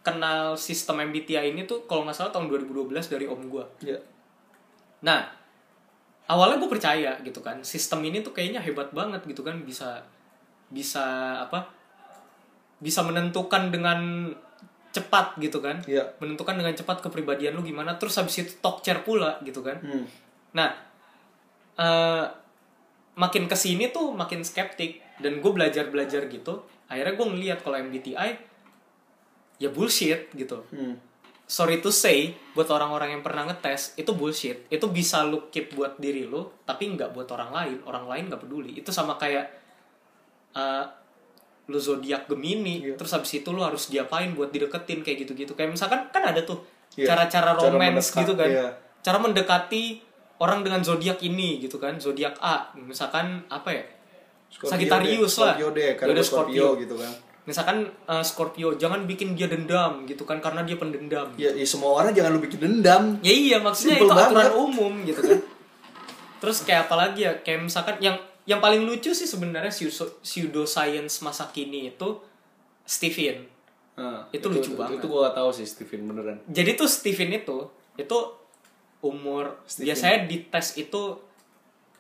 kenal sistem MBTI ini tuh kalau nggak salah tahun 2012 dari om gue. Iya. Nah awalnya gue percaya gitu kan sistem ini tuh kayaknya hebat banget gitu kan bisa bisa apa bisa menentukan dengan cepat gitu kan Iya. menentukan dengan cepat kepribadian lu gimana terus habis itu talk chair pula gitu kan Hmm. Nah, eh makin ke sini tuh makin skeptik dan gue belajar belajar gitu. Akhirnya gue ngeliat kalau MBTI ya bullshit gitu. Hmm. Sorry to say, buat orang-orang yang pernah ngetes itu bullshit. Itu bisa lu keep buat diri lu, tapi nggak buat orang lain. Orang lain nggak peduli. Itu sama kayak eh lu zodiak Gemini, Iya. terus habis itu lu harus diapain buat dideketin kayak gitu-gitu. Kayak misalkan kan ada tuh Iya. cara-cara Cara romance gitu kan iya. cara mendekati orang dengan zodiak ini gitu kan zodiak A misalkan apa ya Scorpio Sagittarius deh. lah Scorpio deh, karena Yaudah, gue Scorpio, gitu kan. misalkan eh, Scorpio jangan bikin dia dendam gitu kan karena dia pendendam Ya, ya semua orang jangan lu bikin dendam. ya iya maksudnya Simple itu aturan banget. umum gitu kan terus kayak apa lagi ya kayak misalkan yang yang paling lucu sih sebenarnya pseudo, pseudoscience masa kini itu Stephen Nah, Itu lucu banget. Itu gue gak tahu sih Steven beneran. jadi tuh Steven itu itu umur Steven. biasanya di tes itu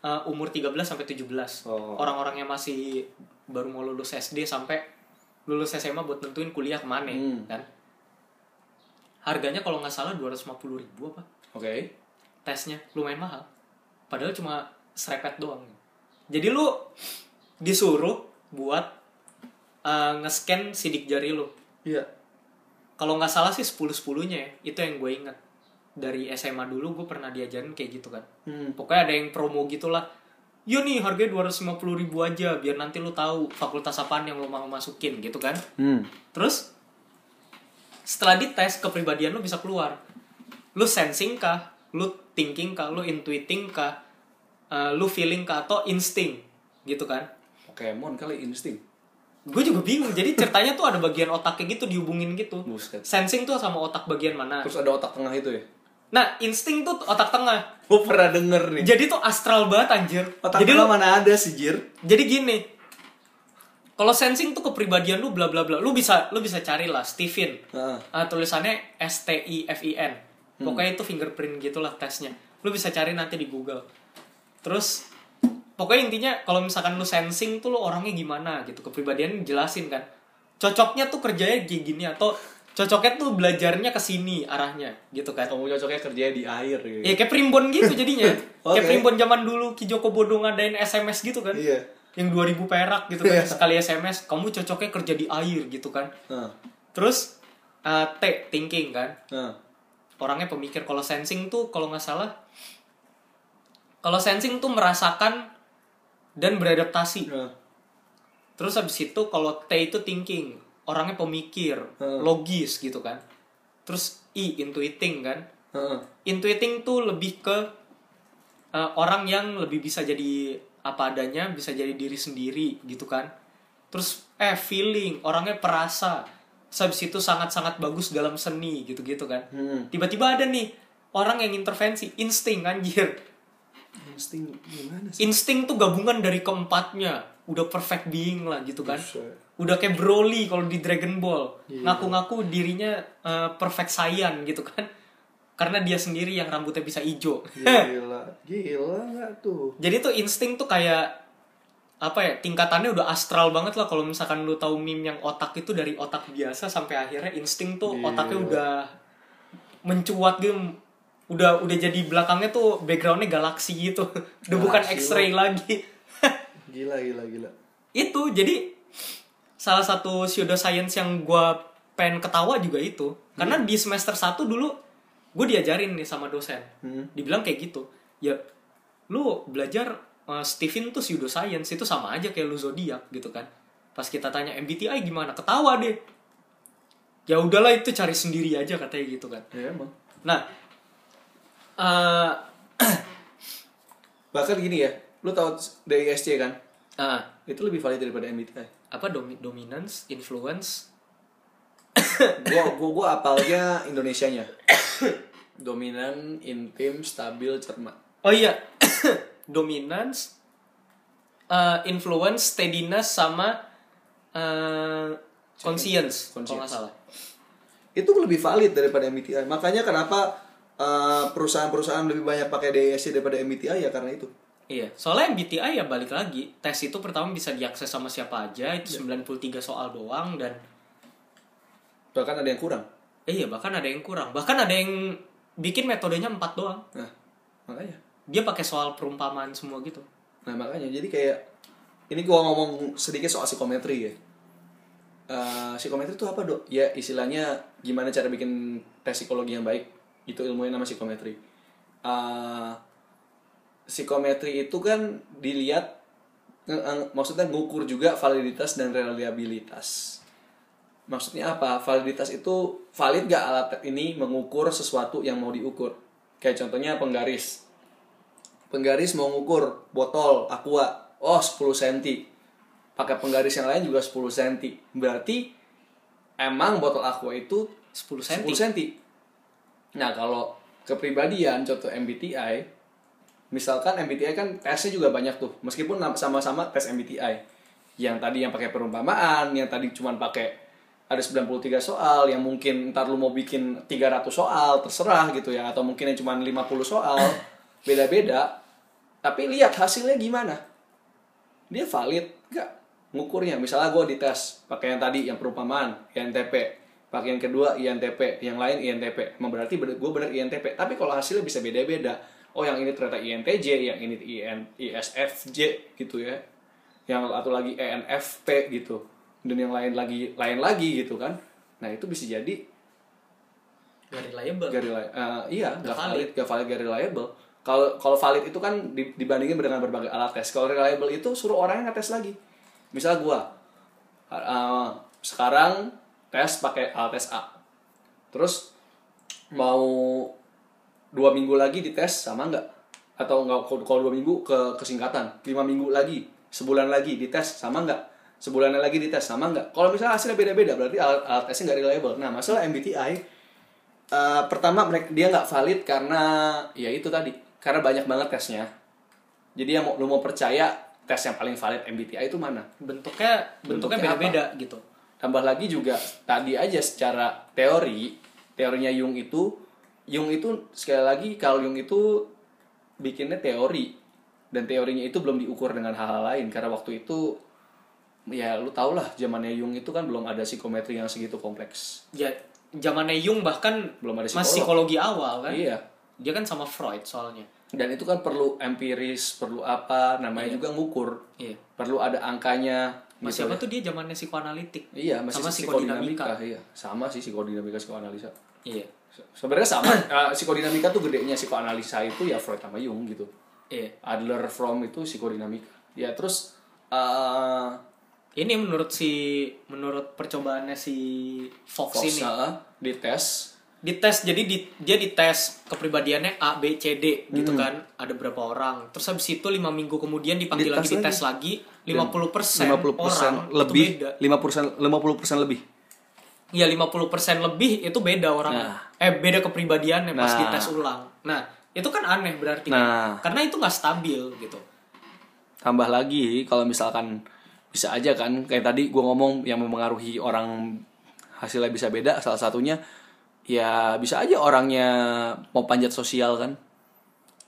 uh, umur 13 sampai 17 Oh. orang-orang yang masih baru mau lulus SD sampai lulus SMA buat nentuin kuliah ke mana Hmm. kan harganya kalau nggak salah 250 ribu apa Oke. tesnya lumayan mahal padahal cuma serepet doang jadi lu disuruh buat uh, nge-scan sidik jari lu. Iya. kalau nggak salah sih 10 10 nya ya itu yang gue inget dari SMA dulu gue pernah diajarin kayak gitu kan. Hmm. pokoknya ada yang promo gitulah. Yo nih harganya 250 ribu aja biar nanti lu tahu fakultas apaan yang lu mau masukin gitu kan. Hmm. terus setelah dites kepribadian lu bisa keluar. Lu sensing kah? Lu thinking kah? Lu intuiting kah eh, lu feeling atau insting gitu kan Pokemon kali insting. gue juga bingung jadi ceritanya tuh ada bagian otaknya gitu dihubungin gitu Buset. sensing tuh sama otak bagian mana Terus ada otak tengah itu ya. nah insting tuh otak tengah Gue pernah denger nih. jadi tuh astral banget anjir Otak jadi tengah lu mana ada sih, Jir? jadi gini kalau sensing tuh kepribadian lu bla bla bla lu bisa lu bisa cari lah Stephen Heeh. Ah, tulisannya S T I F I N pokoknya itu fingerprint gitulah tesnya lu bisa cari nanti di Google terus pokoknya intinya kalau misalkan lu sensing tuh lu orangnya gimana gitu kepribadian jelasin kan cocoknya tuh kerjanya kayak gini atau cocoknya tuh belajarnya ke sini arahnya gitu kan Kamu cocoknya kerjanya di air gitu. ya kayak primbon gitu jadinya [LAUGHS] kayak Oke. primbon zaman dulu Ki Joko Bodo ngadain SMS gitu kan Iya. yang 2000 perak gitu kan Iya. sekali SMS kamu cocoknya kerja di air gitu kan Heeh. terus eh, T thinking kan Heeh. orangnya pemikir kalau sensing tuh kalau nggak salah kalau sensing tuh merasakan dan beradaptasi Heeh. terus habis itu kalau T itu thinking orangnya pemikir Hmm. logis gitu kan terus I intuiting kan Heeh. intuiting tuh lebih ke uh, orang yang lebih bisa jadi apa adanya bisa jadi diri sendiri gitu kan terus eh feeling orangnya perasa Terus habis itu sangat-sangat bagus dalam seni gitu-gitu kan Hmm. tiba-tiba ada nih orang yang intervensi insting anjir Insting gimana sih? insting tuh gabungan dari keempatnya udah perfect being lah gitu kan Buset. udah kayak Broly kalau di Dragon Ball Iya. ngaku-ngaku dirinya eh, perfect Saiyan gitu kan karena dia sendiri yang rambutnya bisa hijau Gila, [LAUGHS] gila nggak tuh? jadi tuh insting tuh kayak apa ya tingkatannya udah astral banget lah kalau misalkan lu tahu meme yang otak itu dari otak biasa sampai akhirnya insting tuh Gila. otaknya udah mencuat gitu udah udah jadi belakangnya tuh backgroundnya galaksi gitu. Udah bukan X-ray lagi. [LAUGHS] Gila, gila, gila. itu jadi salah satu pseudoscience yang gua pengen ketawa juga itu. Karena di semester 1 dulu gue diajarin nih sama dosen. Hmm. dibilang kayak gitu. Ya lu belajar uh, Stephen tuh pseudoscience itu sama aja kayak lu zodiak gitu kan. Pas kita tanya MBTI gimana ketawa deh. Ya udahlah itu cari sendiri aja katanya gitu kan. Ya emang. nah eh [CLEARS THROAT] Bahkan gini ya, lu tahu DISC kan? ah, Itu lebih valid daripada MBTI. apa domi- dominance influence [COUGHS] gua gua gua apalnya Indonesianya. [COUGHS] Dominan, intim, stabil, cermat. Oh iya, [COUGHS] dominance, uh, influence, steadiness sama uh, conscience, kalau nggak Conscience. salah. Itu lebih valid daripada MBTI. Makanya kenapa uh, perusahaan-perusahaan lebih banyak pakai DISC daripada MBTI ya karena itu. Iya, soalnya MBTI ya balik lagi, tes itu pertama bisa diakses sama siapa aja, itu Iya. 93 soal doang dan Bahkan ada yang kurang. eh, iya bahkan ada yang kurang, bahkan ada yang bikin metodenya 4 doang. Nah, makanya. Dia pakai soal perumpamaan semua gitu. Nah makanya jadi kayak ini gua ngomong sedikit soal psikometri ya. Eh, psikometri itu apa dok? Ya istilahnya gimana cara bikin tes psikologi yang baik. Itu ilmunya nama psikometri. Eh, psikometri itu kan dilihat nge- maksudnya ngukur juga validitas dan reliabilitas. Maksudnya apa? Validitas itu valid gak alat ini mengukur sesuatu yang mau diukur? Kayak contohnya penggaris penggaris mau ngukur botol aqua oh 10 cm pakai penggaris yang lain juga 10 cm berarti emang botol aqua itu 10 cm. 10 cm nah kalau kepribadian contoh MBTI misalkan MBTI kan tesnya juga banyak tuh. Meskipun sama-sama tes MBTI yang tadi yang pakai perumpamaan yang tadi cuma pakai ada 93 soal yang mungkin ntar lu mau bikin 300 soal terserah gitu ya. Atau mungkin yang cuma 50 soal [COUGHS] beda-beda. Tapi lihat hasilnya gimana. Dia valid nggak ngukurnya? Misalnya gue dites pakai yang tadi yang perumpamaan INTP pakai yang kedua INTP yang lain INTP emang berarti gue bener INTP tapi kalau hasilnya bisa beda-beda. Oh yang ini ternyata INTJ yang ini IN, ISFJ gitu ya. Yang atau lagi ENFP gitu. Dan yang lain lagi lain lagi gitu kan. Nah itu bisa jadi Gak reliable. gak eh, iya Gak gak valid. valid gak valid gak reliable. Kalau kalau valid itu kan di- dibandingin dengan berbagai alat tes. Kalau reliable itu suruh orangnya ngetes lagi. Misal gua eh, sekarang tes pakai alat tes A. Terus mau dua minggu lagi dites sama nggak? Atau nggak kalau- dua minggu ke kesingkatan lima minggu lagi sebulan lagi dites sama nggak? Sebulan lagi dites sama nggak? Kalau misalnya hasilnya beda-beda berarti alat, alat tesnya nggak reliable. Nah masalah MBTI Eh, pertama mereka dia nggak valid karena ya itu tadi karena banyak banget tesnya. Jadi yang mau lu mau percaya tes yang paling valid MBTI itu mana? Bentuknya Bentuknya beda-beda gitu. Tambah lagi juga tadi aja secara teori teorinya Jung itu Jung itu sekali lagi kalau Jung itu bikinnya teori dan teorinya itu belum diukur dengan hal-hal lain karena waktu itu ya lu tau lah zamannya Jung itu kan belum ada psikometri yang segitu kompleks Ya zamannya Jung bahkan Belum ada masih psikolog. psikologi awal kan. iya Dia kan sama Freud soalnya. dan itu kan perlu empiris perlu apa namanya juga ngukur Iya. perlu ada angkanya Masih gitu. apa tuh dia zamannya psikoanalitik. iya masih sama psikodinamika psikodinamika. iya sama sih psikodinamika psikoanalisa Iya. Se- sebenarnya sama Eh, psikodinamika tuh gedenya psikoanalisa itu ya Freud sama Jung gitu Iya. Adler from itu psikodinamika ya terus eh Ini menurut si menurut percobaannya si Fox, Fox ini eh, dites dites jadi di, dia dites kepribadiannya A B C D gitu Hmm. kan ada berapa orang terus habis itu lima minggu kemudian dipanggil Dites lagi dites lagi 50 persen 50% orang lebih, itu beda 50% 50% lebih. ya 50 persen lebih itu beda orang Nah. eh beda kepribadiannya pas Nah. dites ulang nah itu kan aneh berarti Nah. kan? karena itu nggak stabil gitu Tambah lagi kalau misalkan bisa aja kan kayak tadi gua ngomong yang mempengaruhi orang hasilnya bisa beda salah satunya ya bisa aja orangnya mau panjat sosial kan.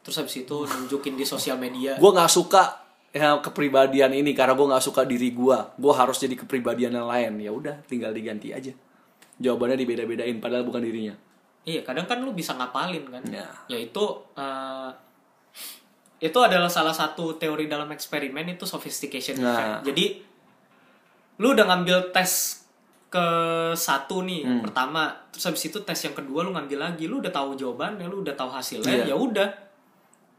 terus habis itu nunjukin di sosial media Gua nggak suka ya, kepribadian ini karena gua nggak suka diri gua. Gua harus jadi kepribadian yang lain. Ya udah, tinggal diganti aja. Jawabannya dibeda-bedain padahal bukan dirinya. Iya, kadang kan lu bisa ngapalin kan. Ya. Yaitu eh, itu adalah salah satu teori dalam eksperimen itu sophistication Nah. effect. Jadi lu udah ngambil tes ke satu nih Hmm. pertama, terus habis itu tes yang kedua lu ngambil lagi, lu udah tahu jawabannya, lu udah tahu hasilnya, Iya. ya udah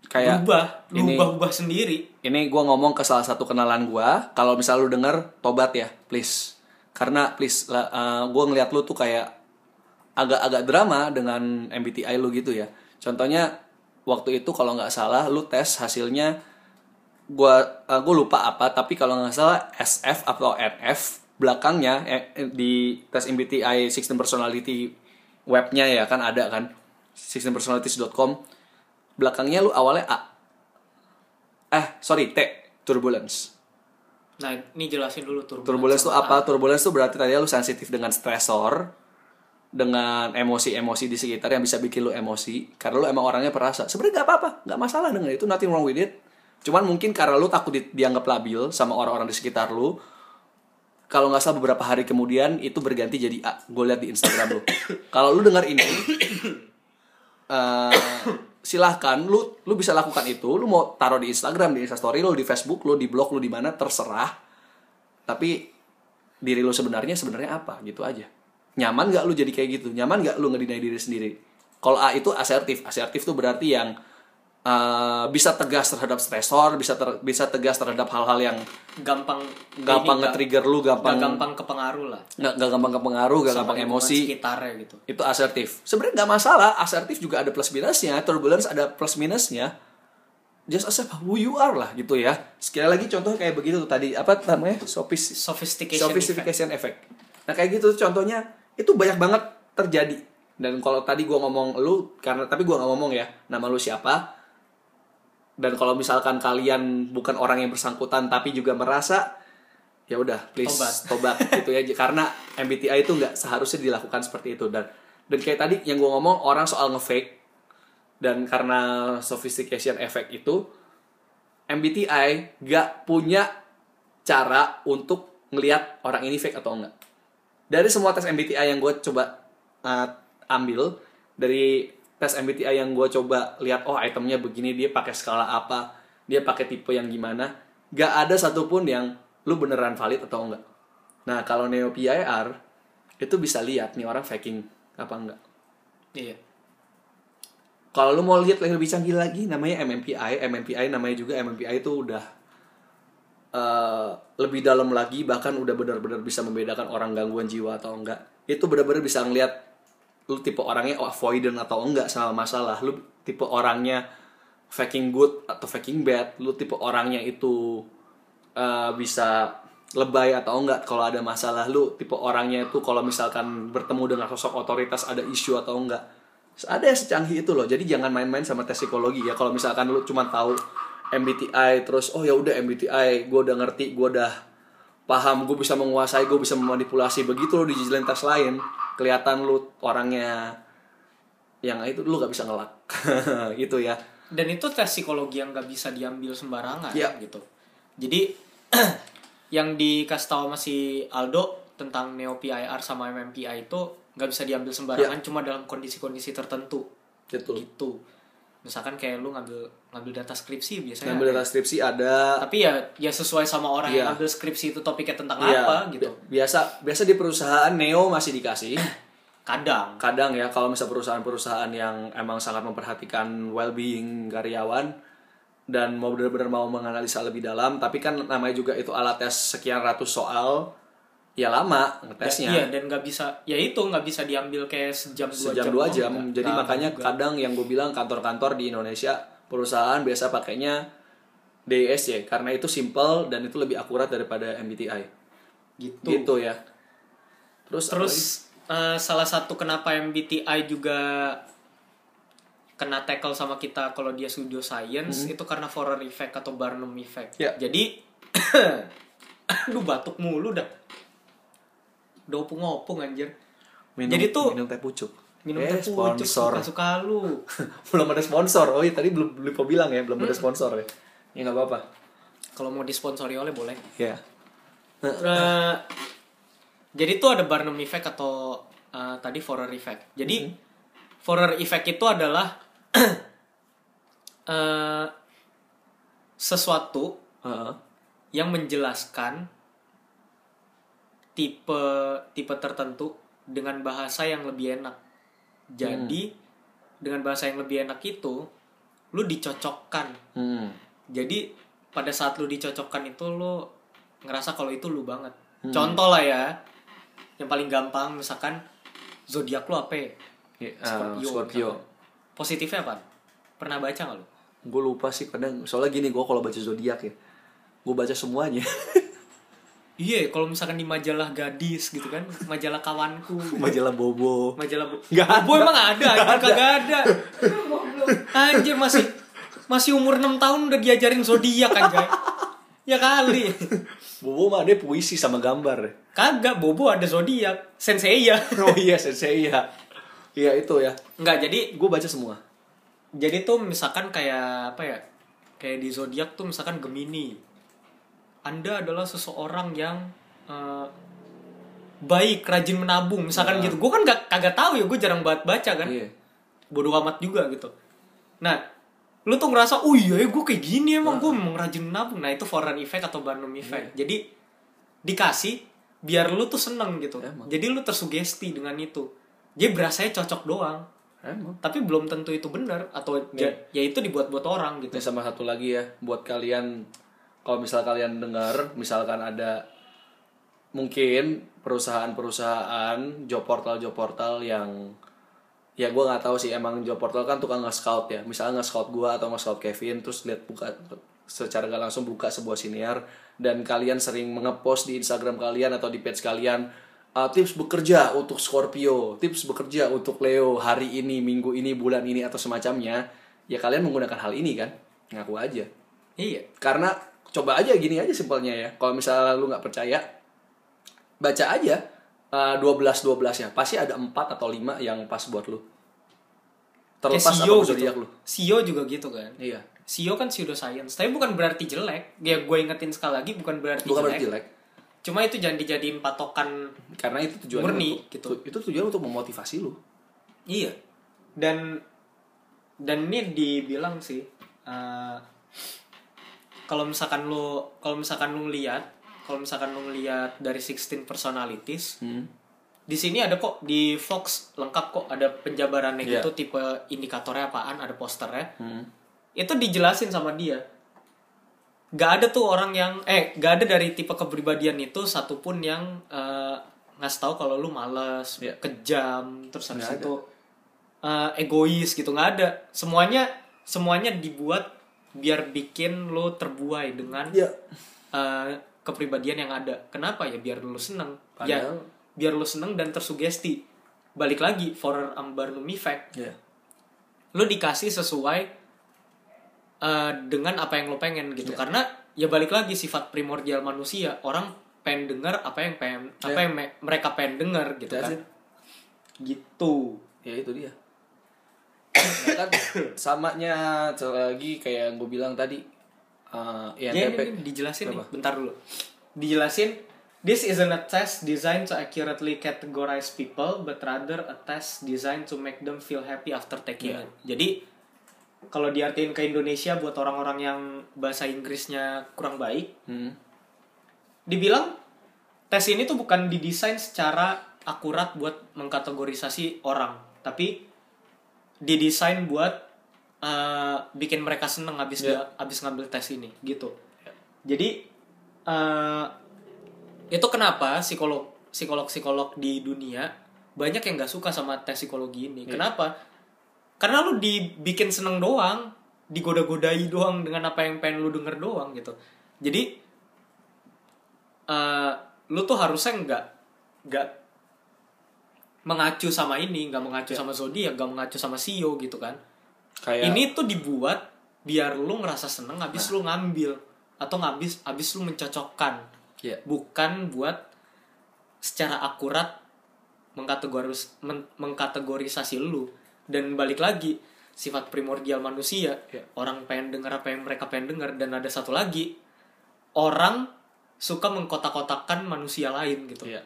Kayak berubah, lu ini- ubah-ubah sendiri. ini gua ngomong ke salah satu kenalan gua kalau misal lu denger tobat ya please karena please lah eh, gua ngeliat lu tuh kayak agak-agak drama dengan MBTI lu gitu ya contohnya waktu itu kalau nggak salah lu tes hasilnya gua eh, gua lupa apa tapi kalau nggak salah SF atau NF belakangnya eh, eh, di tes MBTI 16 personality webnya ya kan ada kan 16personalities.com belakangnya lu awalnya A. Eh sorry T turbulence. Nah, ini jelasin dulu turbulence. turbulence itu sama apa? Turbulence itu berarti tadi lu sensitif dengan stresor dengan emosi-emosi di sekitar yang bisa bikin lu emosi karena lu emang orangnya perasa. Sebenarnya nggak apa-apa nggak masalah dengan itu nothing wrong with it. Cuman mungkin karena lu takut di- dianggap labil sama orang-orang di sekitar lu kalau nggak salah beberapa hari kemudian itu berganti jadi A. Gue lihat di Instagram lu. Kalau lu dengar ini eh, silahkan lu lu bisa lakukan itu. Lu mau taruh di Instagram di Instastory lu di Facebook lu di blog lu di mana terserah. Tapi diri lu sebenarnya sebenarnya apa? Gitu aja. Nyaman nggak lu jadi kayak gitu? Nyaman nggak lu ngedinai diri sendiri? Kalau A itu asertif. Asertif tuh berarti yang eh, bisa tegas terhadap stresor bisa ter- bisa tegas terhadap hal-hal yang gampang gampang nge-trigger lu gampang gampang kepengaruh lah. nggak nggak gampang kepengaruh sama gampang emosi. sekitarnya gitu. itu asertif. Sebenarnya nggak masalah asertif juga ada plus minusnya turbulence ada plus minusnya. Just accept who you are lah gitu ya. Sekali lagi contoh kayak begitu tuh tadi apa namanya? Sophis Sophistication, effect. sophistication effect. nah kayak gitu tuh contohnya itu banyak banget terjadi. Dan kalau tadi gua ngomong lu karena tapi gua nggak ngomong ya nama lu siapa dan kalau misalkan kalian bukan orang yang bersangkutan tapi juga merasa ya udah please Tobat. tobat [LAUGHS] gitu ya karena MBTI itu nggak seharusnya dilakukan seperti itu dan dan kayak tadi yang gua ngomong orang soal ngefake dan karena sophistication effect itu MBTI gak punya cara untuk ngelihat orang ini fake atau enggak. Dari semua tes MBTI yang gue coba uh, ambil, dari tes MBTI yang gue coba lihat, oh itemnya begini, dia pakai skala apa, dia pakai tipe yang gimana, gak ada satupun yang lu beneran valid atau enggak. Nah kalau Neo PIR itu bisa lihat nih orang faking apa enggak. Iya. Kalau lu mau lihat yang lebih canggih lagi namanya MMPI, MMPI namanya juga MMPI itu udah eh, lebih dalam lagi bahkan udah benar-benar bisa membedakan orang gangguan jiwa atau enggak. Itu benar-benar bisa ngelihat lu tipe orangnya avoidant atau enggak sama masalah. Lu tipe orangnya faking good atau faking bad. Lu tipe orangnya itu eh, bisa lebay atau enggak kalau ada masalah. Lu tipe orangnya itu kalau misalkan bertemu dengan sosok otoritas ada isu atau enggak. Ada yang secanggih itu loh. Jadi jangan main-main sama tes psikologi ya. Kalau misalkan lu cuma tahu MBTI terus oh ya udah MBTI gue udah ngerti gue udah paham gue bisa menguasai gue bisa memanipulasi. Begitu lo di jalan tes lain kelihatan lu orangnya yang itu lu gak bisa ngelak [LAUGHS] gitu ya Dan itu tes psikologi yang nggak bisa diambil sembarangan Iya. gitu. Jadi [CLEARS THROAT] yang dikasih tahu sama si Aldo tentang Neo PIR sama MMPI itu nggak bisa diambil sembarangan cuma dalam kondisi-kondisi tertentu gitu gitu. Misalkan kayak lu ngambil ngambil data skripsi biasanya. ngambil data skripsi ada Tapi ya ya sesuai sama orang yang Iya. ngambil skripsi itu topiknya tentang Iya, apa gitu. bi- biasa biasa di perusahaan neo masih dikasih [CLEARS THROAT] Kadang. kadang ya kalau misal perusahaan-perusahaan yang emang sangat memperhatikan well-being karyawan dan mau benar-benar mau menganalisa lebih dalam tapi kan namanya juga itu alat tes sekian ratus soal ya lama Ya, ngetesnya iya dan nggak bisa ya itu nggak bisa diambil kayak sejam dua sejam jam dua jam nggak. jadi Lama makanya juga. kadang yang gue bilang kantor-kantor di Indonesia perusahaan biasa pakainya DISC karena itu simple dan itu lebih akurat daripada MBTI gitu gitu ya terus terus eh, salah satu kenapa MBTI juga kena tackle sama kita kalau dia studio science itu karena Forer effect atau Barnum effect Hmm. Ya. jadi [COUGHS] aduh batuk mulu dah udah opung-opung anjir. Minum, jadi tuh- minum teh pucuk. Minum Eh, teh pucuk sponsor. suka-suka lu. [LAUGHS] Belum ada sponsor. Oh iya tadi belum lupa bilang ya belum ada sponsor ya. Ya nggak apa-apa. Kalau mau disponsori oleh boleh. Ya Eh, jadi tuh ada Barnum effect atau eh, tadi Forer effect. Jadi Forer effect itu adalah [CLEARS THROAT] eh, sesuatu Heeh. yang menjelaskan tipe tipe tertentu dengan bahasa yang lebih enak. Jadi dengan bahasa yang lebih enak itu lu dicocokkan. hmm. Jadi pada saat lu dicocokkan itu lu ngerasa kalau itu lu banget. Contoh lah ya. Yang paling gampang misalkan zodiak lu apa? ya? Ya, eh, Scorpio. Scorpio. misalkan. Positifnya apa? Pernah baca gak lu? gue lupa sih kadang soalnya gini gue kalau baca zodiak ya gue baca semuanya [LAUGHS] Iya, kalau misalkan di majalah gadis gitu kan, majalah kawanku, gitu. majalah bobo majalah bu Nggak ada. Bu emang ada, anjir kagak ada. Anjir masih masih umur 6 tahun udah diajarin zodiak anjay. Ya kali. bobo mah ada puisi sama gambar Kagak, Bobo ada zodiak, sensei ya. oh iya sensei iya iya itu ya Enggak, jadi gue baca semua jadi tuh misalkan kayak apa ya kayak di zodiak tuh misalkan Gemini anda adalah seseorang yang eh, baik rajin menabung. Misalkan gitu. Gue kan gak, kagak tahu ya gue jarang banget baca kan. Iya. Bodoh amat juga gitu. Nah lu tuh ngerasa oh iya gue kayak gini emang. Gue memang rajin menabung. Nah itu foreign effect atau Barnum effect. Jadi dikasih biar lu tuh seneng gitu. Emang. jadi lu tersugesti dengan itu. Jadi berasanya cocok doang. Emang. Tapi belum tentu itu benar atau ja- ya itu dibuat-buat orang gitu. Ini sama satu lagi ya buat kalian kalau misal kalian dengar misalkan ada mungkin perusahaan-perusahaan job portal job portal yang ya gue nggak tahu sih emang job portal kan tukang nge-scout ya. Misalnya nge-scout gue atau nge-scout Kevin terus lihat buka secara gak langsung buka sebuah siniar dan kalian sering mengepost di Instagram kalian atau di page kalian uh, tips bekerja untuk Scorpio tips bekerja untuk Leo hari ini minggu ini bulan ini atau semacamnya ya kalian menggunakan hal ini kan? Ngaku aja. Iya. Karena coba aja gini aja simpelnya ya. Kalau misalnya lu nggak percaya baca aja uh, 12 12 ya pasti ada 4 atau 5 yang pas buat lu. Terlepas CEO apa gitu. zodiak lu. CEO juga gitu kan. Iya. CEO kan pseudoscience tapi bukan berarti jelek. Ya gue ingetin sekali lagi bukan berarti bukan jelek. berarti jelek. cuma itu jangan dijadiin patokan karena itu tujuannya Murni, untuk, gitu. itu tujuan untuk memotivasi lu. Iya. Dan dan ini dibilang sih eh, kalau misalkan lu kalau misalkan lu lihat kalau misalkan lu lihat dari 16 personalities hmm. di sini ada kok di Fox lengkap kok ada penjabarannya Iya. gitu tipe indikatornya apaan ada posternya Hmm. itu dijelasin sama dia gak ada tuh orang yang eh gak ada dari tipe kepribadian itu satupun yang eh, ngasih tahu kalau lu males Iya. kejam terus habis Nggak itu eh, egois gitu nggak ada semuanya semuanya dibuat biar bikin lu terbuai dengan ya eh, kepribadian yang ada. Kenapa ya? Biar lu seneng. Ya biar lu seneng dan tersugesti. Balik lagi for Barnum effect ya lu dikasih sesuai eh, dengan apa yang lo pengen gitu. Iya. karena ya balik lagi sifat primordial manusia. Orang pengen dengar apa yang pengen apa Iya. yang me- mereka pengen dengar gitu That's kan. it. gitu. Ya itu dia Nah, kan samanya satu lagi kayak yang gue bilang tadi uh, ya ini, INTP ini dijelasin nih bentar dulu dijelasin this isn't a test designed to accurately categorize people but rather a test designed to make them feel happy after taking Yeah. it jadi kalau diartiin ke Indonesia buat orang-orang yang bahasa Inggrisnya kurang baik Hmm. dibilang tes ini tuh bukan didesain secara akurat buat mengkategorisasi orang tapi didesain buat uh, bikin mereka seneng habis Ya. dia habis ngambil tes ini gitu. Jadi uh, itu kenapa psikolog psikolog psikolog di dunia banyak yang nggak suka sama tes psikologi ini? Kenapa? Karena lu dibikin seneng doang digoda-godai doang dengan apa yang pengen lu denger doang gitu. Jadi eh lu tuh harusnya nggak nggak mengacu sama ini nggak mengacu sama zodiak nggak mengacu sama sio gitu kan. Kayak ini tuh dibuat biar lu ngerasa seneng habis lu ngambil atau ngabis habis lu mencocokkan. Ya bukan buat secara akurat mengkategoris men- mengkategorisasi lu. Dan balik lagi sifat primordial manusia Ya. orang pengen dengar apa yang mereka pengen dengar dan ada satu lagi orang suka mengkotak-kotakan manusia lain gitu. Ya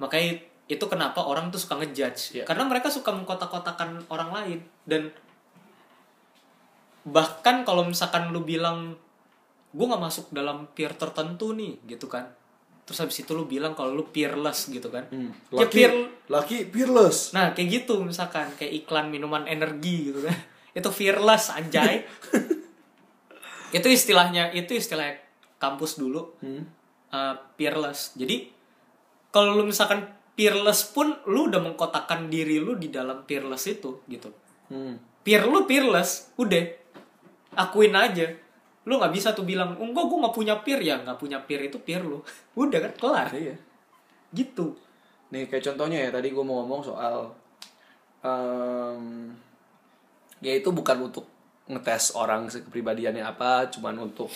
makanya itu kenapa orang tuh suka ngejudge Iya. karena mereka suka mengkotak-kotakan orang lain dan bahkan kalau misalkan lu bilang gue nggak masuk dalam peer tertentu nih gitu kan terus habis itu lu bilang kalau lu peerless gitu kan Hmm. Ya, Laki, peer- laki fearless. nah kayak gitu misalkan kayak iklan minuman energi gitu kan [LAUGHS] itu fearless anjay [LAUGHS] itu istilahnya itu istilah kampus dulu Hmm. uh, peerless. Jadi kalau lu misalkan peerless pun lu udah mengkotakkan diri lu di dalam peerless itu gitu. Hmm. Peer lu peerless, udah akuin aja. Lu nggak bisa tuh bilang, enggak gue nggak punya peer ya, nggak punya peer itu peer lu. [LAUGHS] Udah kan kelar, Iya. gitu. Nih kayak contohnya ya tadi gue mau ngomong soal em, ya itu bukan untuk ngetes orang kepribadiannya apa, cuman untuk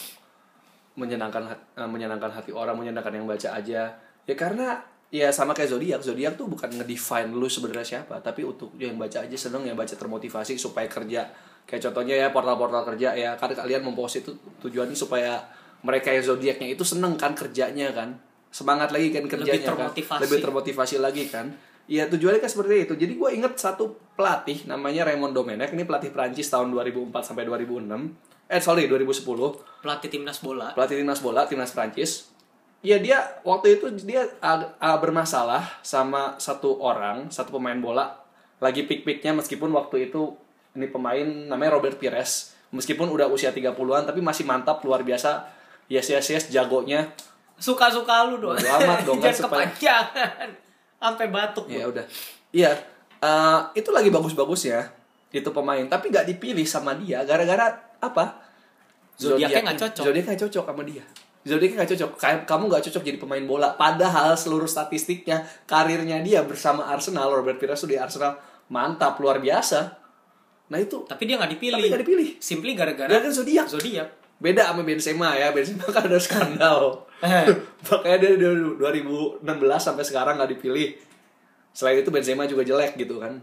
menyenangkan eh, menyenangkan hati orang, menyenangkan yang baca aja. Ya karena ya sama kayak zodiak, zodiak tuh bukan ngedefine lu sebenarnya siapa, tapi untuk yang baca aja seneng, yang baca termotivasi supaya kerja. Kayak contohnya ya portal-portal kerja ya, kan kalian mempost itu tujuannya supaya mereka yang zodiaknya itu seneng kan kerjanya kan. Semangat lagi kan kerjanya kan. termotivasi. Lebih termotivasi lagi kan. Iya tujuannya kan seperti itu. Jadi gue inget satu pelatih namanya Raymond Domenech. Ini pelatih Prancis tahun 2004 sampai 2006. Eh sorry 2010 Pelatih timnas bola. pelatih timnas bola timnas Prancis ya dia waktu itu dia ag- ah, bermasalah sama satu orang satu pemain bola lagi pik-piknya meskipun waktu itu ini pemain namanya Robert Pires meskipun udah usia 30-an tapi masih mantap luar biasa yes yes yes jagonya Suka-suka lu dong. Bodo amat dong, kan, supaya- kepanjangan. Sampai batuk. ya udah iya eh, itu lagi bagus-bagusnya itu pemain tapi nggak dipilih sama dia gara-gara apa Zodiaknya nggak cocok. zodiaknya nggak cocok sama dia zodiaknya nggak cocok. Kamu nggak cocok jadi pemain bola. Padahal seluruh statistiknya karirnya dia bersama Arsenal Robert Pires tuh di Arsenal mantap luar biasa. Nah itu Tapi dia nggak dipilih. tapi nggak dipilih. Simply gara-gara gara-gara zodiak zodiak. beda sama Benzema ya. Benzema kan ada skandal. Eh. [LAUGHS] makanya dia dari 2016 sampai sekarang nggak dipilih. Selain itu Benzema juga jelek gitu kan.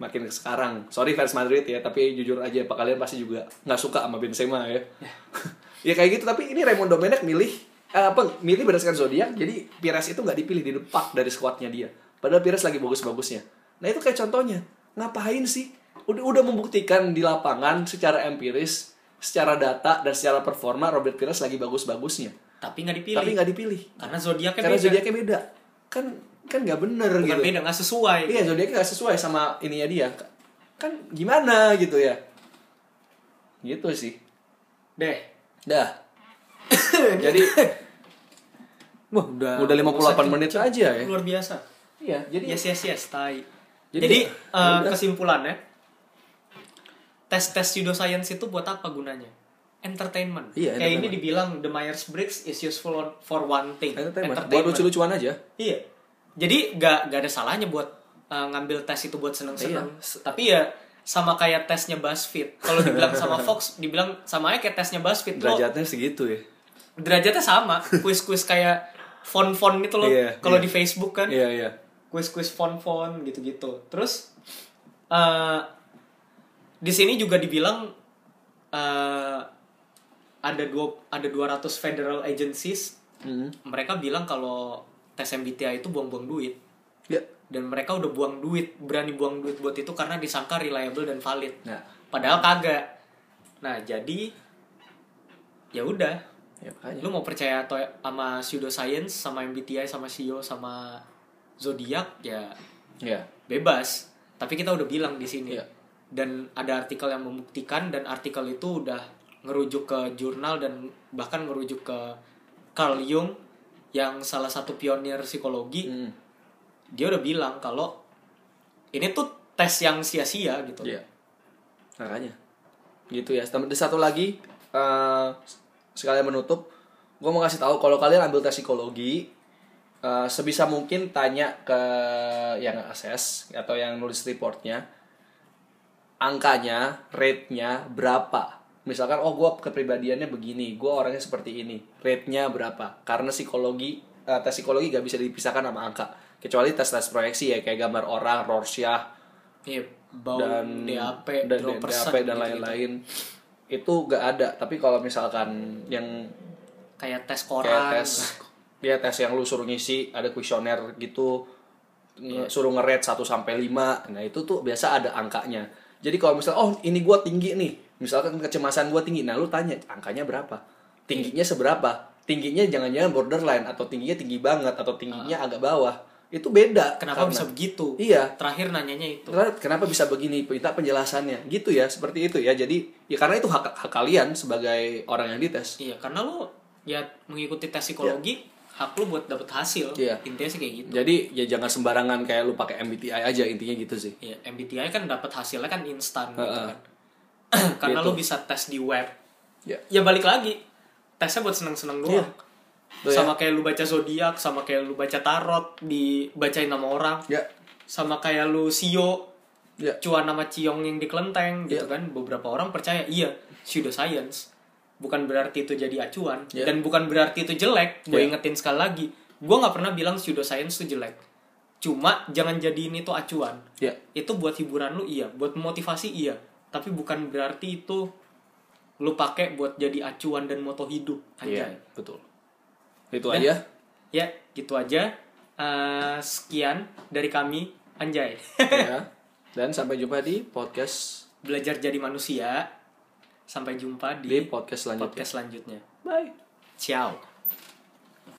Makin ke sekarang. Sorry fans Madrid ya tapi jujur aja pak kalian pasti juga nggak suka sama Benzema ya [LAUGHS] ya kayak gitu. Tapi ini Raymond Domenech milih eh, apa milih berdasarkan zodiak. Jadi Pires itu nggak dipilih di depak dari squadnya dia. Padahal Pires lagi bagus-bagusnya. Nah itu kayak contohnya. Ngapain sih? Udah udah membuktikan di lapangan secara empiris secara data dan secara performa Robert Pires lagi bagus-bagusnya. Tapi nggak dipilih. tapi nggak dipilih. Karena zodiaknya karena beda. zodiaknya beda. Kan kan nggak bener Bukan gitu. beda, nggak sesuai. iya zodiaknya nggak sesuai sama ininya dia. Kan gimana gitu ya? Gitu sih. Deh. Dah [COUGHS] jadi Wah, udah udah 58 menit aja ya luar biasa. iya jadi Yes, yes, yes, tai. Jadi, Jadi, udah. kesimpulannya tes-tes pseudoscience itu buat apa gunanya? Entertainment. Iya, Kayak ini entertainment. dibilang the Myers-Briggs is useful for one thing. entertainment buat lucu-lucuan aja Iya. Jadi nggak nggak ada salahnya buat uh, ngambil tes itu buat seneng-seneng. Iya. Tapi ya sama kayak tesnya BuzzFeed. Kalau dibilang sama [LAUGHS] Fox, dibilang sama aja kayak tesnya BuzzFeed. Derajatnya segitu ya derajatnya sama. Kuis-kuis kayak font-font itu loh. Iya, Kalau iya. di Facebook kan, iya iya kuis-kuis font-font gitu-gitu. Terus uh, di sini juga dibilang uh, ada dua ada 200 federal agencies. Hmm. Mereka bilang kalau tes MBTI itu buang-buang duit ya dan mereka udah buang duit berani buang duit buat itu karena disangka reliable dan valid. Nah. Padahal kagak. Nah jadi ya udah. Ya makanya. Lu mau percaya atau sama pseudoscience sama MBTI sama SEO sama zodiak? Ya ya. bebas. Tapi kita udah bilang di sini. Iya. dan ada artikel yang membuktikan dan artikel itu udah ngerujuk ke jurnal dan bahkan ngerujuk ke Carl Jung yang salah satu pionir psikologi. Hmm. Dia udah bilang kalau ini tuh tes yang sia-sia gitu Iya. Makanya. Gitu ya. Dan satu lagi eh sekalian menutup, gue mau kasih tahu kalau kalian ambil tes psikologi eh, sebisa mungkin tanya ke yang assess atau yang nulis reportnya angkanya, rate-nya berapa. Misalkan, oh gue kepribadiannya begini, gue orangnya seperti ini, rate-nya berapa. Karena psikologi, eh, tes psikologi gak bisa dipisahkan sama angka. Kecuali tes-tes proyeksi ya, kayak gambar orang, Rorschach, bau dan DAP, dan DAP dan lain-lain. Itu gak ada. Tapi kalau misalkan yang kayak tes kayak koran tes ya tes yang lu suruh ngisi ada kuesioner gitu nge- suruh nge-rate 1 sampai 5 nah itu tuh biasa ada angkanya. Jadi kalau misalnya oh ini gua tinggi nih. Misalkan kecemasan gua tinggi. Nah lu tanya angkanya berapa? Tingginya seberapa? Tingginya jangan-jangan borderline atau tingginya tinggi banget atau tingginya agak bawah itu beda. Kenapa Karena- bisa begitu? Iya. Terakhir nanyanya itu. Kenapa- bisa begini? Minta penjelasannya. Gitu ya seperti itu ya. Jadi ya karena itu hak hak kalian sebagai orang yang dites. Iya karena lo ya mengikuti tes psikologi hak lu buat dapet hasil. Iya. intinya sih kayak gitu. Jadi ya jangan sembarangan kayak lu pakai MBTI aja intinya gitu sih. Ya MBTI kan dapat hasilnya kan instan gitu Heeh. kan. [CLEARS THROAT] Karena Gitu. lu bisa tes di web. Ya ya balik lagi tesnya buat seneng-seneng Iya. doang ya. sama kayak lu baca zodiak sama kayak lu baca tarot dibacain nama orang. Ya. Sama kayak lu sio ya. cuan nama ciong yang di kelenteng gitu Iya. kan. Beberapa orang percaya iya pseudoscience bukan berarti itu jadi acuan. Iya. dan bukan berarti itu jelek gue Iya. ingetin sekali lagi. Gue nggak pernah bilang pseudoscience itu jelek. Cuma jangan jadi ini tuh acuan. Ya. Itu buat hiburan lu iya. Buat motivasi iya. Tapi bukan berarti itu lu pakai buat jadi acuan dan moto hidup iya anjay. betul itu aja. Ya gitu aja. Eh, sekian dari kami anjay. Ya [LAUGHS] dan sampai jumpa di podcast belajar jadi manusia. Sampai jumpa di di podcast selanjutnya. podcast selanjutnya. Bye. Ciao